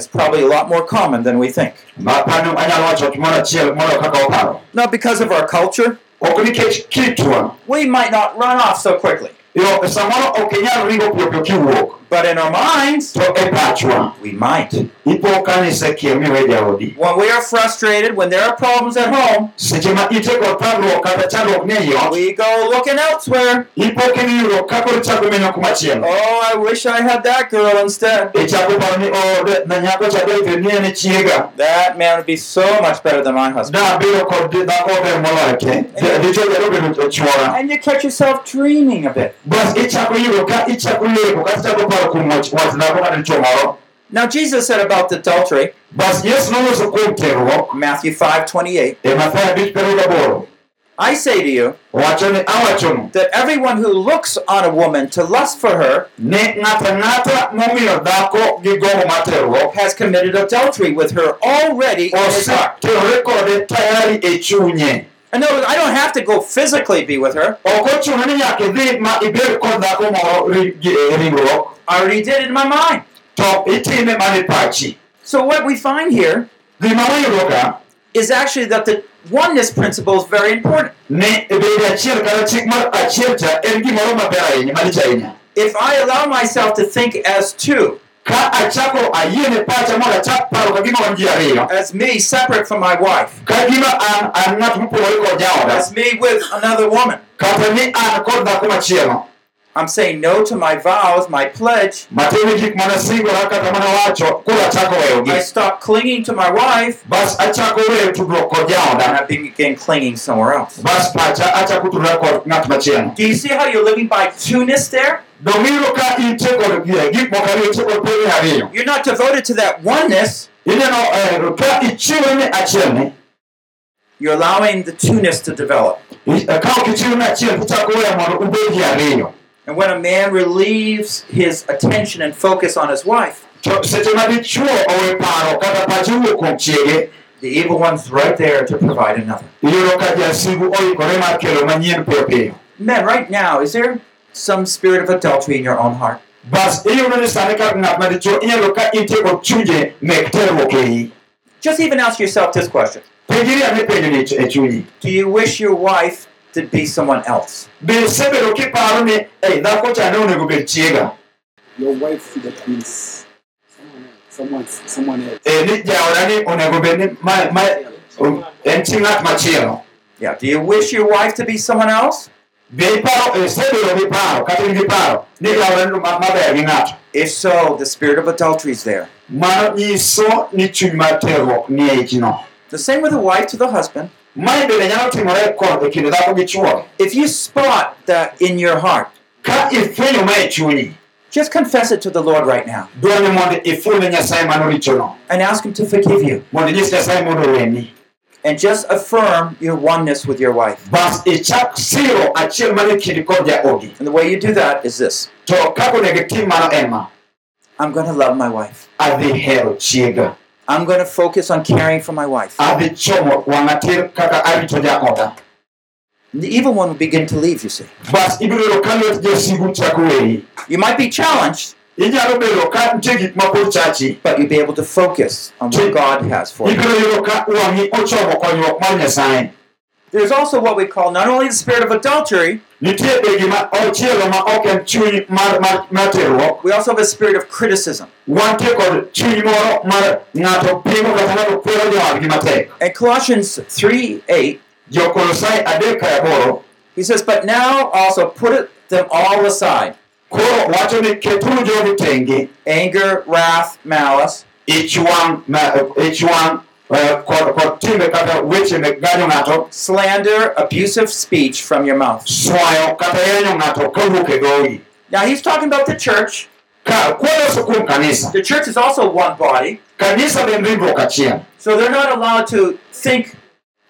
Adwa ni ma- adwa ni loso aseloso kuom chuny mar terruok tayari It's probably a lot more common than we think. ma pano anyalo wacho gimoro achiel molo kaka waparo Not because of our culture. ok nikech kitwa We might not run off so quickly. yo samoro ok inyal ringo piyo piyo kiwuok But in our minds, we might. Ipo ka nisekier miwe jaodi When we are frustrated, when there are problems at home, seche ma ite kod thagruok kata chandruok ni ei ot we go looking elsewhere. ipo kiyudo ka koro ichako menyo kumachielo Oh, I wish I had that girl instead. ichako paro ni "Oh, de- na nyako cha dek ni en chiega That man would be so much better than my husband. dabedo kod di- dhako ber moloyo te De- dichwo nyalo bedo chuora And you catch yourself dreaming a bit. Bas ichako yudo ka ichako leko kata ichako paro kuom wach wach dhako kata dichwo moro Now Jesus said about adultery, bas yesu noloso kuom terruok Matthew 5:28, e mathayo abich I say to you owacho ni awachono that everyone who looks on a woman to lust for her ni ng'ato ang'ata momiyo dhako gi gombo mar terruok has committed adultery with her already in his heart. oseterore kode tayari chunye. In other words, I don't have to go physically be with her. ok ochuno ni nyaka idhi ma ibed kod dhako moro ri- eh, gi- e ringruok I already did it in my mind. To itime mana pachi So what we find here is actually that the oneness principle is very important. ni bedo achiel kata chik mar achiel cha en gimoro maber ahinya malich ahinya If I allow myself to think as two, ka achako ayiene pacha mondo achak paro ka gima wan ji ariyo as me separate from my wife, ka gima an an ng'at mopogore kod jaoda as me with another woman, kata ni an kod dhako machielo I'm saying no to my vows, my pledge. matime gik mana singora kata mana wacho koro achako I stop clinging to my wife, bas achako weyo tudruok and I begin clinging somewhere else. bas pacha achako tudora kod ng'at machielo Do you see how you're living by two-ness there? dong iyudo ka intie kod gi- gik moko ariyo intie kod pere ariyo You're not devoted to that oneness. eh, ka ichiwo ni achielni You're allowing the two-ness to develop. I- ka ok ichiwo ni achiel tichako weyo mondo ubed gi ariyo And when a man relieves his attention and focus on his wife, to seche ma dichuo owe paro kata pache owuok kuom chiege the evil one's right there to provide another. iyudo ka jasigu oikore mar kelo manyien piyo piyo Men, right now, is there some spirit of adultery in your own heart? bas iyudo ni sani kaka ng'at madichuo inyalo ka intie kod chunje mek terruok ei Just even ask yourself this question penjiri ane penjo ni chunyi Do you wish your wife to be someone else? be isebedo kiparo ni ei dhako cha ne onego bed chiega Your wife that means someone else. Someone, someone else. Eh, ni jaoda ni onego bed ma, ma, um, en chi ng'at machielo Yeah. Do you wish your wife to be someone else? be iparo isebedo gi paro eh, kata paro ni jaoda ni ma- maber gi ng'ato If so, the spirit of adultery is there. mano nyiso ni chuny mar ni The same with the wife to the husband. Mae bende nyalo timore kod kind dhako gi chuore If you spot that in your heart, ka ifwenyo ma chunyi just confess it to the Lord right now. dwaro ni mondo iful ne nyasaye manorichono and ask Him to forgive you. mondo inyis nyasaye mondo oweni And just affirm your oneness with your wife. bas ichak siro achiel mane kindi kod jaodi. And the way you do that is this. To kaka onego itim mano en ma I'm going to love my wife. Adhi hero chiega I'm going to focus on caring for my wife. adhi chomo wang'a tir kaka arito jaoda And the evil one will begin to leave, you see. bas ibiro yudo ka lwet jasigu chako weyi You might be challenged, inyalo bedo ka nitie gik ma pod chachi but you'll be able to focus on what God has for you. There's also what we call not only the spirit of adultery, we also have a spirit of criticism. wantie kod chuny moro mar ng'ato pimo kata ng'ato kwero jowadgi matek. In Colossians 3 8, jokolosai adek kaya aboro. he says, But now also put them all aside. Koro wacho ni keturu jogi tenge. Anger, wrath, malice, ich wang' ma- ich wang' kod, kod timbe kata weche mek ganyo ng'ato slander, abusive speech from your mouth. swayo kata yanyo ng'ato kawuok dhogi Now he's talking about the church. ka kwaloso kuom kanisa. The church is also one body, kanisa be en ringruok achiel so they're not allowed to think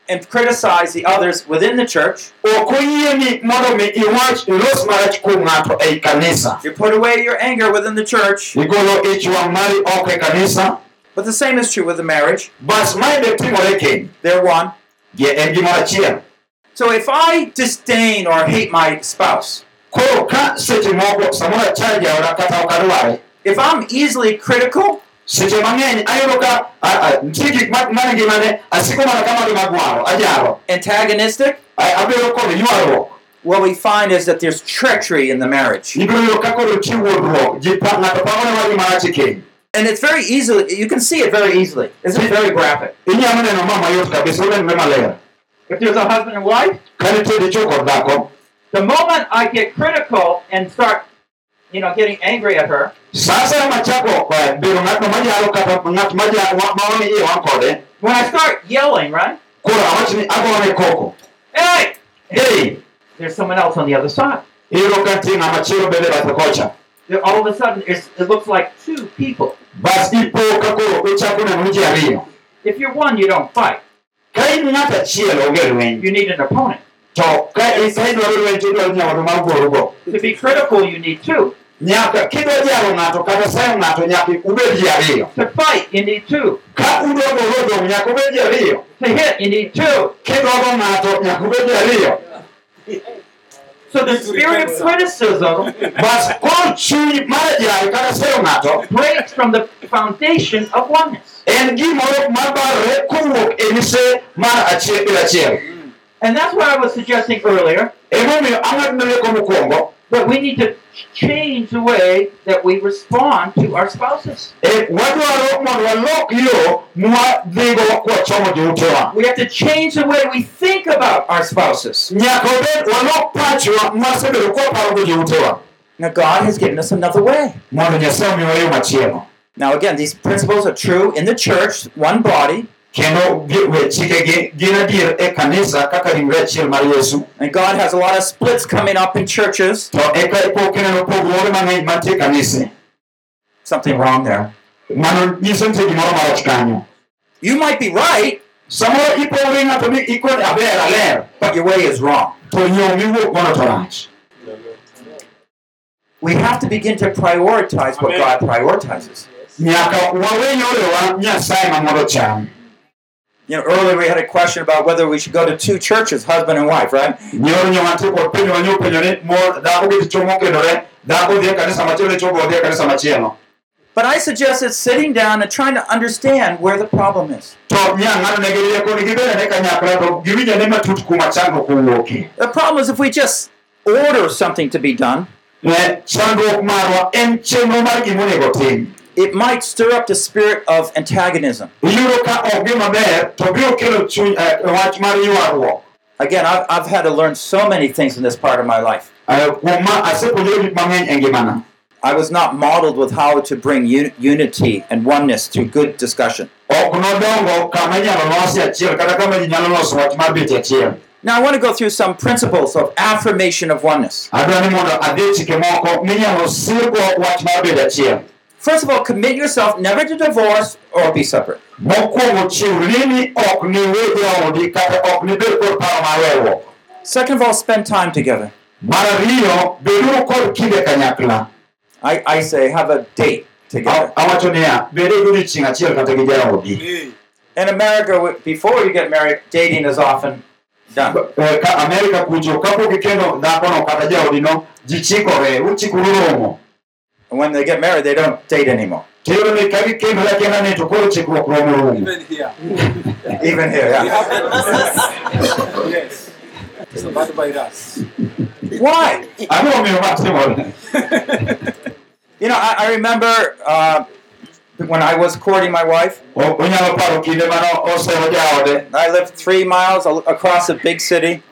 and criticize the others within the church. ok oyieni mondo mi iwach ilos marach kuom ng'ato ei kanisa. You put away your anger within the church, igolo ich wang' mari oko kanisa but the same is true with the marriage. bas mae be timore keny They're one. Gi- en gimoro achiel So if I disdain or hate my spouse, koro ka seche moko samoro achal jaoda kata ok adware if I'm easily critical, seche mang'eny ayudo ka a- a- nitie gik mane ngimane asiko mana kamagi magwaro ajaro antagonistic, abedo kod ywaruok what we find is that there's treachery in the marriage. ibiro yudo ka koro nitie wuondruok ji pa- ng'ato pangone wagi marach keny And it's very easily, you can see it very easily. It's very graphic. inyalo neno ma mayot kabisa unenre maler If there's a husband and wife, ka nitie dichuo kod dhako the moment I get critical and start, you know, getting angry at her, sa asaya machako eh, bedo ng'atno majaro kata ng'at maja- wa- maoni iye wan kode when I start yelling, right? koro awach ni agone koko Hey! There's someone else on the other side. Iyudo ka nitie ng'ama chielo bende bathe kocha that all of a sudden it's, it looks like two people. bas ipo ka koro ichako neno ji ariyo If you're one, you don't fight. ka in ng'ato achiel onge lweny You need an opponent. to ka i- ka idwaro lweny tidwaro nyawadu mar gorogo To be critical, you need two. nyaka kidwa jaro ng'ato kata sayo ng'ato nyaka ubed ji ariyo To fight, you need two. ka udwa golo nyaka ubed ji ariyo To hit, you need two. kidwa ng'ato nyaka ubed ji ariyo So the spirit of criticism bas koro chuny mar jaro kata sayo breaks from the foundation of oneness. en gimoro mabarore kowuok mar achiel gi achiel. And that's what I was suggesting earlier, emomiyo ang'adno rieko mokwongo that we need to change the way that we respond to our spouses. Eh, e wadwaro mondo walok yo mwadhigo kwachomo joutewa We have to change the way we think about our spouses. nyaka wabed walok pachwa mwasebedo kwaparogo joutewa Now, God has given us another way. mondo nyasaye omiwa yo machielo Now, again, these principles are true in the church, one body, kendo gi- we chikegi gin adier e kanisa kaka ringre achiel mar yesu. And God has a lot of splits coming up in churches. to eka ipo kineno pogruoge mang'eny mantie kanise Something wrong there. mano nyiso nitie gimoro marach kanyo You might be right, samoro ipogri ng'ato ni ikone aber aler but your way is wrong. to yo miwuok gono to rach. We have to begin to prioritize what God prioritizes. nyaka wawe yorewa nyasaye ma cham You know, earlier we had a question about whether we should go to two churches, husband and wife, right? nyoro nyomantie kod penjo manyo penjo ni mon dhako gi dichwo mokendore dhako dhi kanisa machielo dichwo go dhi kanisa machielo But I suggested sitting down and trying to understand where the problem is. to nya ng'ato negi rieko ni gibedane kanyakla to giwinjane matut kuma chandruok owuokie The problem is if we just order something to be done, it might stir up the spirit of antagonism. Again, I've, I've had to learn so many things in this part of my life. I was not modeled with how to bring un- unity and oneness to good discussion. Now, I want to go through some principles of affirmation of oneness. Adwa ni mondo adhi chike moko minyalo sirgo wach mar bedo achiel First of all, commit yourself never to divorce or be separate. mokwongo chiwri ni ok niwe jaodi kata ok nibed kod paro mar weruok Second of all, spend time together. mar ariyo beduru kod kinde kanyakla I, I say have a date together. A- awacho niya bede gi odiochieng' achiel kata gi jaodi In America, before you get married, dating is often done. Eh, And when they get married, they don't date anymore. tiyudo ni ka gikendore akienda ni to koro chikruok romo Even here. Even here, yeah. yes. It's a bad us? Why? ang'o omiyo ma timore You know, I, I remember uh, when I was courting my wife, O- onyalo paro kinde mane osero jaode I lived three miles across a big city.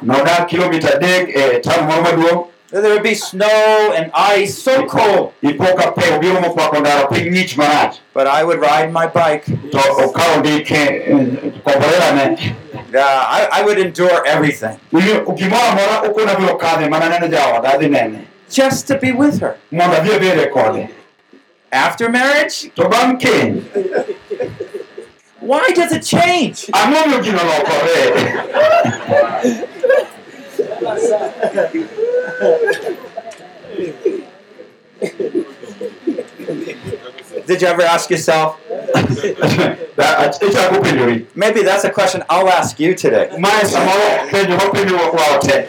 Nodak kilomita adek taon moro maduong' There would be snow and ice, so cold. ipo ka pe obiro mokwako ndara piny ng'ich marach But I would ride my bike. to okawo oh, ndike komborerane uh, Yeah, I, I would endure everything. Gimoro amora okona biro kadhe mana neno jaoda adhi nene just to be with her. mondo adhi abede kode After marriage, to bang' keny why does it change? ang'o miyo gino lokore Did you ever ask yourself? Penjori Maybe that's a question I'll ask you today. mae samoro penjo mapenjo wao te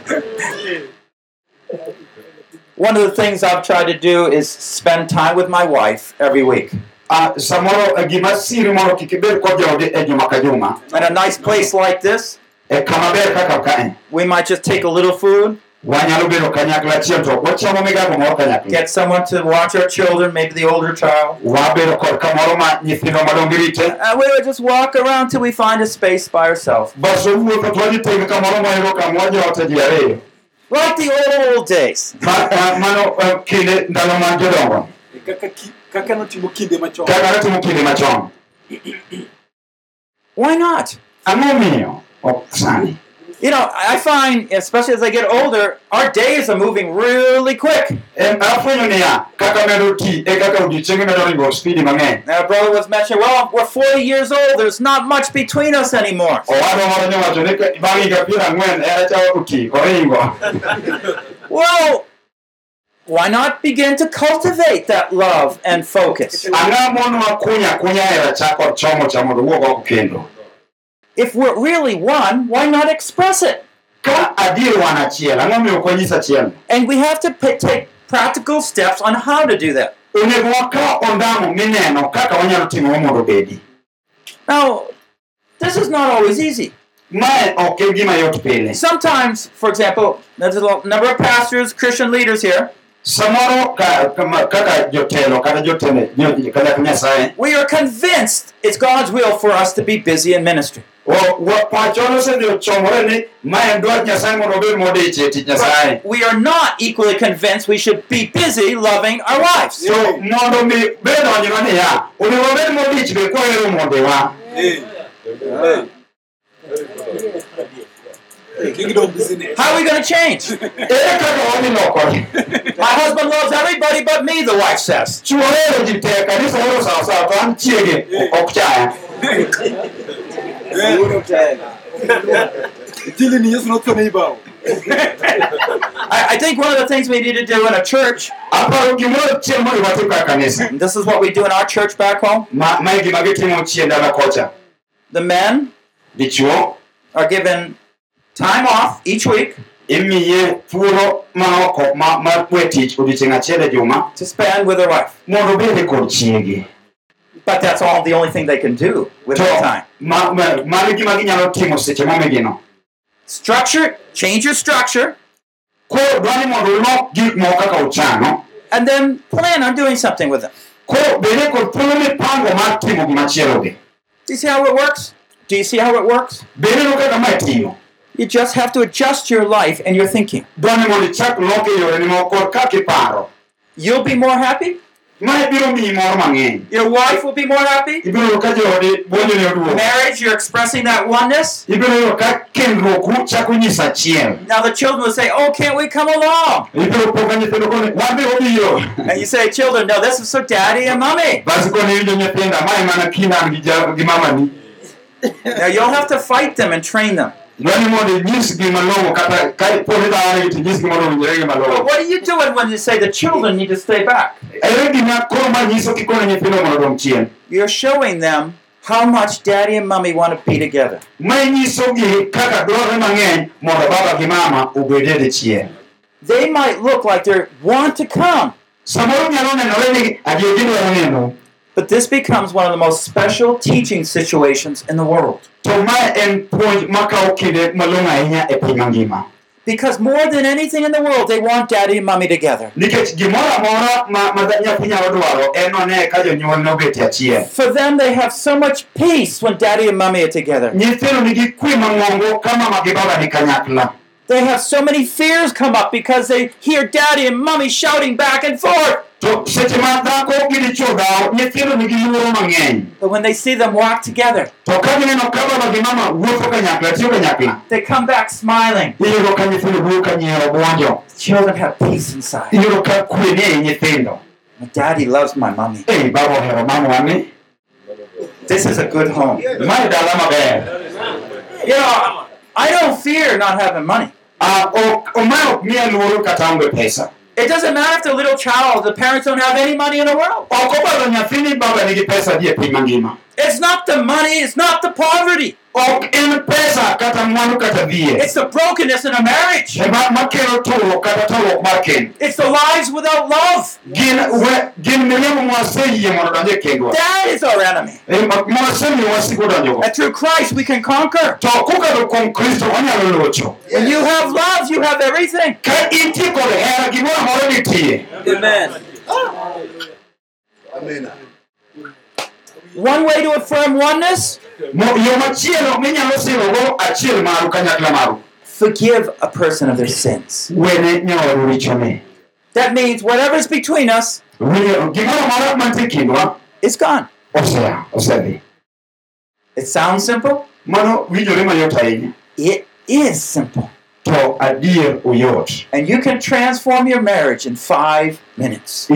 One of the things I've tried to do is spend time with my wife every week. Samoro eh, gima siri mondo kik ibed kod jaodi juma ka juma In a nice place like this, e kama ber kaka kae we might just take a little food, wanyalo bedo kanyakla achiel to wachamo migago moro kanyakla get someone to watch our children, maybe the older child. wabedo kod kamoro ma nyithindo madongo rite And uh, we would just walk around till we find a space by ourselves. bas owuotho to wadhi tenge kamoro moyudo kama wajote ji ariyo Like the old days. Ma- mano uh, kinde ndalo mag jodongo Kaka ki- kaka notimo kinde machon. kaka natimo kinde machon Why not? Ang'o miyo ok sani You know, I find, especially as I get older, our days are moving really quick. En afwenyo niya kaka medo ti e kaka odiochienge medo ringo spidi mang'eny Now, brother was mentioning, well, we're 40 years old. There's not much between us anymore. owadwa moro nyowacho ni ka- bang' higa piero ang'wen en acha Well, why not begin to cultivate that love and focus? If we're really one, why not express it? ka adier wan achiel ang'o miyo ok achiel And we have to take practical steps on how to do that. onego wakaw ondamo mineno kaka wanyalo timogo mondo obedi Now, this is not always easy. mae ok en gima yot pile Sometimes, for example, there's a number of pastors, Christian leaders here. Samoro kaka jotelo kata jotende jo- kata nyasaye. We are convinced it's God's will for us to be busy in ministry. wa- wa- pachwa nosedhi ochomore ni ma en dwach nyasaye mondo obed modich tich nyasaye. We are not equally convinced we should be busy loving our wives. so mondo kwahero mondewa Kingdom business. How are we going to change? ere kaka wadhi lokore My husband loves everybody but me, the wife says. chuo hero ji te kanisa hero sawasawa to an chiege ok chaya Injili ni Yesu not neighbor. I, I think one of the things we need to do in a church, aparo gimoro chiel monego watim kaka kanisa and this is what we do in our church back home, ma mae gima gitimo chien dala kocha the men are given time off each week imiye thuolo ma oko mar kwe tich odiochieng' achiel e juma to spend with their wife. mondo obede kod chiege But that's all the only thing they can do with their time. ma- ma- mano gima ginyalo timo seche momigino Structure, change your structure, koro dwa mondo ulok gik moko kaka uchano and then plan on doing something with them. koro bede kod thuolo mipango mar timo gimachielogi Do you see how it works? Do you see how it works? bedeno kaka mae tiyo You just have to adjust your life and your thinking. dwa ni mondo ichak loke yoreni moko kod kaka iparo You'll be more happy. mae biro miyi mor mang'eny Your wife will be more happy. ibiro yudo ka joodi buonjoni oduogo Marriage, you're expressing that oneness. ibiro yudo ka kendruoku chako nyiso achiel Now the children will say, "Oh, can't we come along?" ibiro po ka nyithindo koni wan be wabiro And you say, "Children, no, this is for daddy and mommy." basi koni iwinjo nyithinda mae mana kindan gi gi mamani Now you'll have to fight them and train them. Dwa ni mondo inyisgi malong'o kata ka poni dhawanegi to inyisgi mondo owinjore gi But malong'o what are you doing when you say the children need to stay back? ere gima koro ma nyiso kikono nyithindo mondo odong chien. You're showing them how much daddy and mommy want to be together. mae nyisogi kaka dwarore mang'eny mondo baba gi mama obedie dichiel They might look like they want to come, samoro nyalo nenore ni adier gidwaro neno but this becomes one of the most special teaching situations in the world. to mae en puonj makawo kinde malong'o ahinya piny mangima Because more than anything in the world, they want daddy and mommy together. nikech gimoro amora ma ma nyathi nyalo dwaro en one ka jonyuol nobetie achiel For them, they have so much peace when daddy and mommy are together. nyithindo nigi kwe mang'ongo ka mama gi baba ni kanyakla They have so many fears come up because they hear daddy and mommy shouting back and forth. To seche ma dhako gi dichuo dhawo nyithindo nigi luoro mang'eny But when they see them walk together, to ka gineno ka baba gi mama wuotho kanyakla tiyo kanyakla they come back smiling. iyudo ka nyithindo duogo ka nyiero buonjo Children have peace inside. iyudo ka kwe ni ei nyithindo My daddy loves my mommy. ei baba ohero mamwa ni This is a good home. mae dala maber You know, I don't fear not having money. Ah, ok omae ok miya luoro kata onge pesa It doesn't matter if the little child, the parents don't have any money in the world. Ok obadho nyathi ni baba nigi pesa di piny mangima It's not the money, it's not the poverty. ok en pesa kata mwandu kata dhier It's the brokenness in a marriage. ema makelo turruok kata turruok mar kend It's the lives without love. gin we- gin miriambo mwaseyie mondo donj e kendwa That is our enemy. E, ma- mwasemiyo wasiko donjogo And through Christ, we can conquer. to kokadho kuom kristo wanyalo locho When you have love, you have everything. ka intie kod hera gimoro Amen. Amen. One way to affirm oneness Mo- yo machielo minyalo sirogo achiel maru kanyakla maru forgive a person of their sins. wene nyawaru richone That means whatever's between us Winjo- gimoro amora mantie kindwa is gone. It sounds simple, mano winjore mayot ahinya it is simple. to adier oyot And you can transform your marriage in five minutes.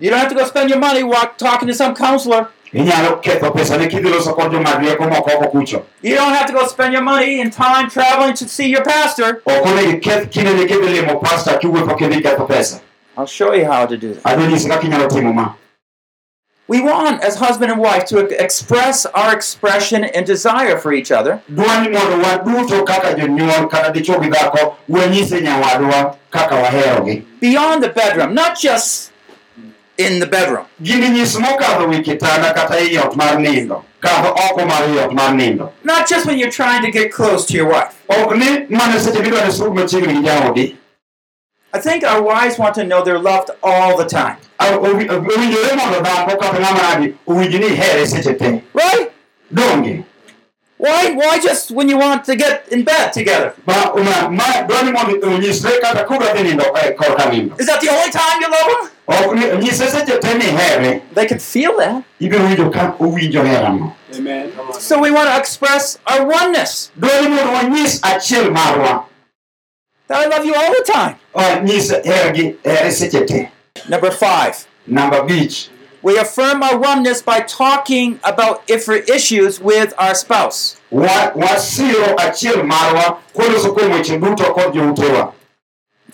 Inyalo pok iloso kenji kata gi dakika abich kende You don't have to go spend your money walk, talking to some counselor. inyalo ketho pesane kidhi kod jomad rieko moko oko kucho You don't have to go spend your money and time traveling to see your pastor. ok onego iketh kindeni kidhi limo pasta kiwuotho kidhi ketho pesa I'll show you how to do that. adhi kaka inyalo timo ma We want, as husband and wife, to express our expression and desire for each other dwa ni mondo waduto kaka jonyuol kata dichuo gi dhako wanyise nyawadwa kaka waherogi beyond the bedroom, not just in the bedroom. gini nyis mokadho wi kitanda kata i ot mar nindo kadho oko mar i ot mar nindo Not just when you're trying to get close to your wife. ok ni mana seche midwa ni sud machiegni gi jaodi I think our wives want to know they're loved all the time. Owi- owinjore mondo dhako kata ng'ama nadi owinj ni ihere seche te Right? Why why just when you want to get in bed together? eh, Is that the only time you love them? Ok ni nyise seche te ni ihere They can feel that. ibiro winjo ka owinjo herano Amen. So we want to express our oneness. dwa ni mondo wanyis achiel marwa That I love you all the time. Nyis hergi here seche te Number five. Number abich We affirm our oneness by talking about different issues with our spouse.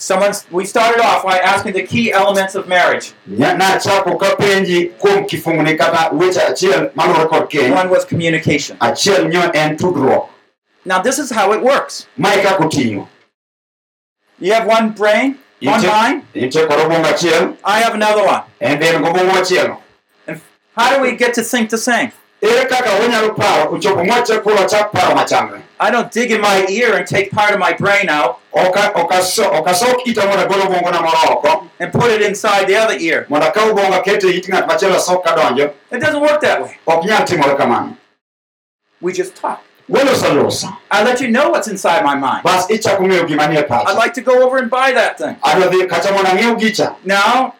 Someone we started off by asking the key elements of marriage. Nya- nachako kapenji kuom kifungni kata weche achiel maluwore kod keny One was communication. achiel nyo en tudruok Now this is how it works. mae kaka oting'o You have one brain, one mind. intie kod obwongo achiel I have another one. en be en gobwongo machielo And how do we get to think the same? Ere kaka wanyalo paro ochopo mwachak koro wachak paro machalre I don't dig in my ear and take part of my brain out Oka- okaso- okasok ita mondo agol obwongona moro oko and put it inside the other ear. mondo akaw obwongo akete it ng'at machielo asok kadonjo It doesn't work that way. ok nyal timore kamano We just talk. I let you know what's inside my mind. bas ichako ng'eyo gima nie I'd like to go over and buy that thing. adwa dhi kacha mondo ang'iew Now,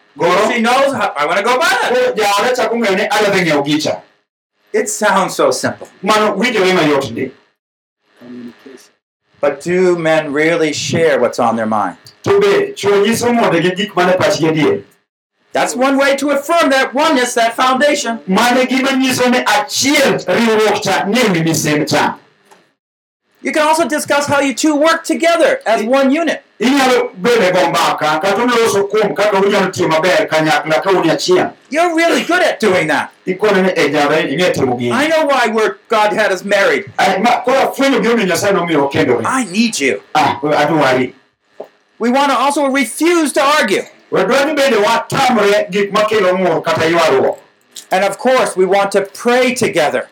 she knows how, I want to go buy that. Oh, koro jaoda chako ng'eyo ni adwa dhi ng'iew gicha It sounds so simple. mano winjore mayot ndi Communication. But do men really share what's on their mind? to be chuo nyiso mondegi gik mane pachgi adier That's one way to affirm that oneness, that foundation. mane gima nyiso ni achiel riwruok cha ni ewi misim cha You can also discuss how you two work together as one unit. Inyalo go mbaka kata uloso kaka unyalo tiyo maber kanyakla ka un achiel You're really good at doing that. ikone ni e ing'e timo gini I know why we're, God had us married. Koro afwenyo gimomiyo nyasaye nomiyo wakendore I need you. ah adwari We want to also refuse to argue. wadwa ni bende watamre gik makelo ng'ur kata ywaruok And of course, we want to pray together.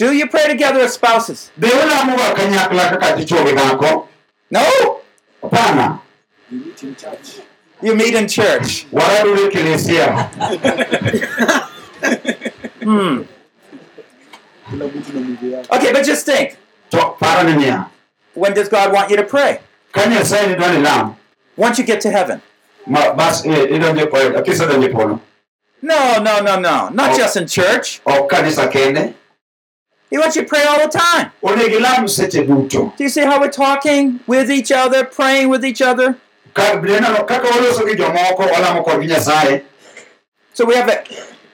To moloyo dwa ni walam ka wan kanyakla Do you pray together as spouses? be ulamoga kanyakla kaka dichuo gi dhako No. You meet in church. You meet in church. Hmm. Kila mtu na Mungu. Okay, but just think. to paro ni niya When does God want you to pray? ka nyasaye ni dwa ni lam Once you get to heaven. eh, e- e polo No, no, no, no. Not Oh. just in church. Ok kanisa kende He wants you to pray all the time. onego ilam seche duto Do you see how we're talking with each other, praying with each other? Ka- bineno kaka waloso gi jomoko walamo kodgi nyasaye So we have a,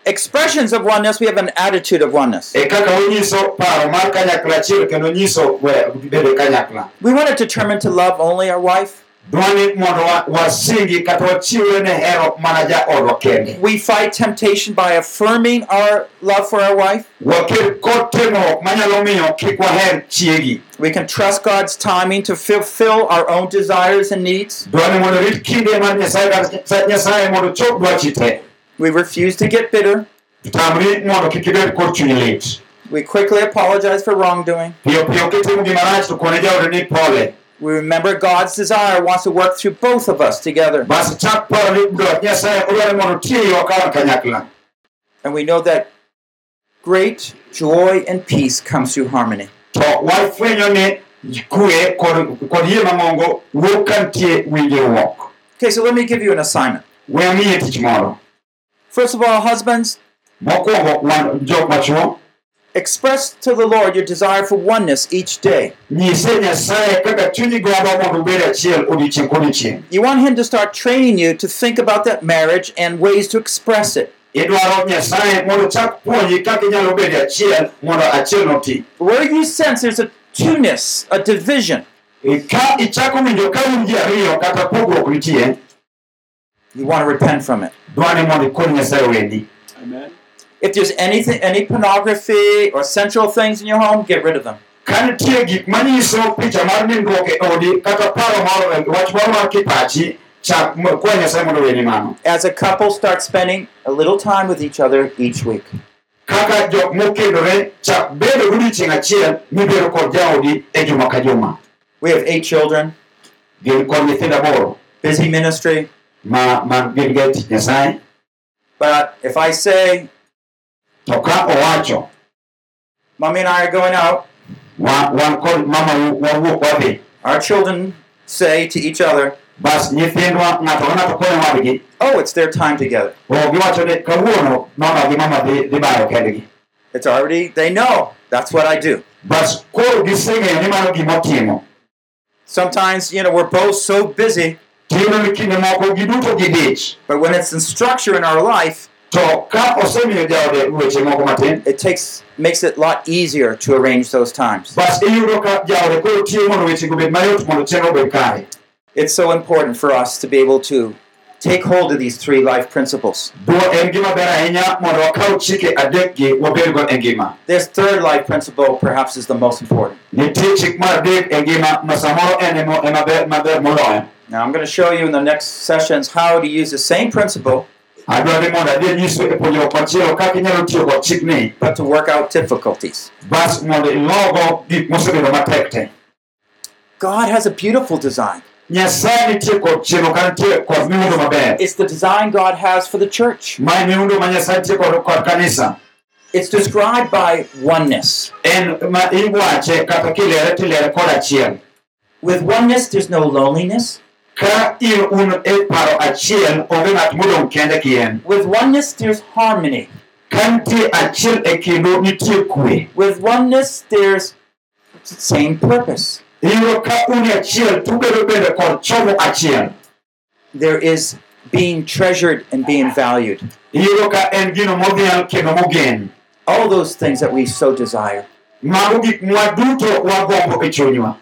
expressions of oneness, we have an attitude of oneness. kaka wanyiso paro mar kanyakla achiel kendo nyiso we- bedo kanyakla We want to determine to love only our wife. Dwa mondo wasingi kata wachiwre ne hero mana jaodwa kende We fight temptation by affirming our love for our wife. waked kod temruok manyalo miyo kik waher chiegi We can trust God's timing to fulfill our own desires and needs. dwa mondo rit kinde mar nyasaye mondo chop dwachi te We refuse to get bitter. tamri mondo kik ibed kod chuny lit We quickly apologize for wrongdoing. Piyo piyo kitimo gima rach to kone jaode ni pole We remember God's desire wants to work through both of us together. bas chak paro ni do nyasaye odwaro ni mondo tiyo ka wan kanyakla And we know that great joy and peace comes through harmony. to wafwenyo ni kwe kod, kod yie mamongo wuok ka nitie winjruok Okay, so let me give you an assignment. we amiye tich moro First of all, husbands, Express to the Lord your desire for oneness each day. You want Him to start training you to think about that marriage and ways to express it. Where you sense there's a two-ness, a division, you want to repent from it. Amen. If there's anything, any pornography or sensual things in your home, get rid of them. ka nitie gik manyiso picha mar nindruok e odi kata paro moro wach moro mar kipachi chak kwa nyasaye mondo weni mano As a couple, start spending a little time with each other each week. kaka jok mokendore chak bedo godiechieng' achiel mibedo kod jaodi e juma ka juma We have eight children, gin kod nyithindo aboro busy ministry. ma ma gin ge tich nyasaye But if I say, to owacho Mommy and I are going out, wa- wan kod mama wawuok wadhi our children say to each other, bas nyithindwa ng'ato ka ng'ato konyo wadgi Oh, it's their time together. o giwacho ni kawuono mama gi mama dhi dhi bayo kendgi It's already, they know. That's what I do. bas koro giseng'eyo ni mano gimotimo Sometimes, you know, we're both so busy, tiyudo ni kinde moko giduto gidich but when it's in structure in our life, to ka osemiyo jaode weche moko matin it takes makes it a lot easier to arrange those times. bas iyudo ka jaode koro tiyo mondo wechego obed mayot mondo chenro obed kare It's so important for us to be able to take hold of these three life principles. duo en gima ber ahinya mondo wakaw chike adekgi wabedgo ngima This third life principle perhaps is the most important. nitie chik mar adek ngima ma samoro en emo- ema ber- maber moloyo Now, I'm going to show you in the next sessions how to use the same principle, adwa ni mondo adhi anyiso e puonjruok machielo kaka inyalo tiyo kod chikni but to work out difficulties. bas mondo ilogo gik mosebedo matek te God has a beautiful design. nyasaye nitie kod chenro ka nitie kod miundo maber It's the design God has for the church. ma miundo ma nyasaye nitie kod kod kanisa It's described by oneness. en ma iwache kata kilere tilere kod achiel With oneness, there's no loneliness. Ka in un e paro achiel onge ng'at modong' kende kien With oneness, there's harmony. ka nitie achiel e kindu nitie kwe With oneness, there's same purpose. iyudo ka un e achiel tubedo bende kod chomo achiel There is being treasured and being valued. iyudo ka en gino modhial kendo mogen All those things that we so desire. mago gik mwa duto wagombo e chunywa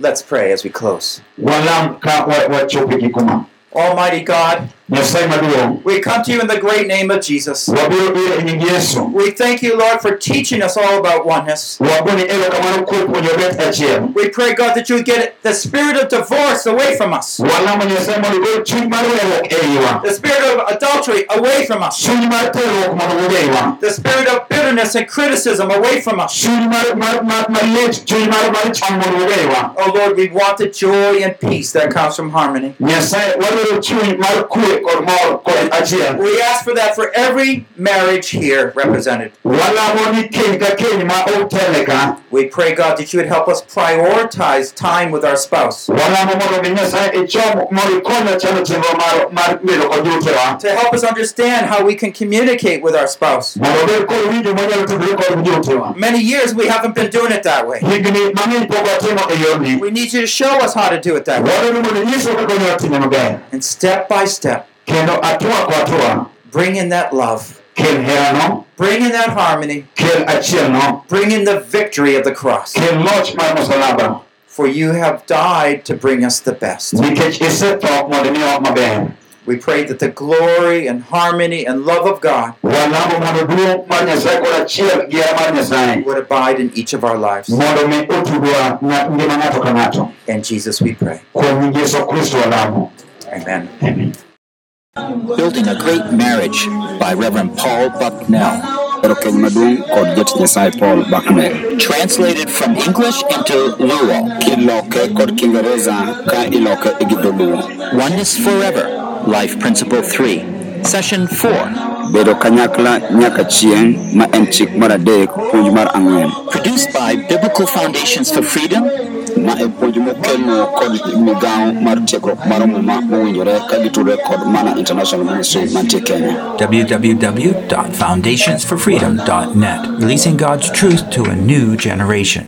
Let's pray as we close. walam ka wa- wachopo giko ma Almighty God, we come to you in the great name of Jesus. wabiro ire nying yesu We thank you, Lord, for teaching us all about oneness. wagoni erokamano kuom puonjo bet achiel We pray, God, that you would get the spirit of divorce away from us, walamo nyasaye mondo igol chuny mar weruok iwa the spirit of adultery away from us, chuny mar terruok mondo wuog iwa the spirit of bitterness and criticism away from us. Oh, Lord, we want the joy and peace that comes from harmony. Nyasaye wadwaro chuny mar kwe kod mor kod achiel We ask for that for every marriage here represented. walamo ni keny ka keny ma otele ka We pray, God, that you would help us prioritize time with our spouse, walamo mondo mi nyasaye ichom mondo ikonywa chano chenro mar mar bedo kod jotewa to help us understand how we can communicate with our spouse. mondo obed kod winjo mwanyalo tudore kod jotewa Many years we haven't been doing it that way. higni mang'eny pok watimo yorni We need you to show us how to do it that way. wadwaro mondo inyiswa kaka onyalo time maber And step by step, kendo atua ko atua bring in that love, bring in that harmony, bring in the victory of the cross. kel loch mar mosalaba For you have died to bring us the best. nikech isetho mondo imiwa maber We pray that the glory and harmony and love of God walamo mondo duong' mar nyasaye kod achiel gi hera mar nyasaye would abide in each of our lives. mondo mi otudwa ng'a- ngima ng'ato ka ng'ato In Jesus we pray. kuom nying yesu kristo walamo Amen. Amen. Building a Great Marriage by Reverend Paul Bucknell. ero keny maduong' kod jatich nyasaye paul baknel Translated from English into Luo. kiloke kod kiingereza ka iloke gi dholuo Oneness Forever. Life Principle 3. Session 4. bedo kanyakla nyaka chieng' ma en chik mar adek puonj mar ang'wen Produced by Biblical Foundations for Freedom ma e puonj kod mar tiegruok mar muma mowinjore ka kod mana international ministry mantie kenya www.foundationsforfreedom.net, releasing God's truth to a new generation.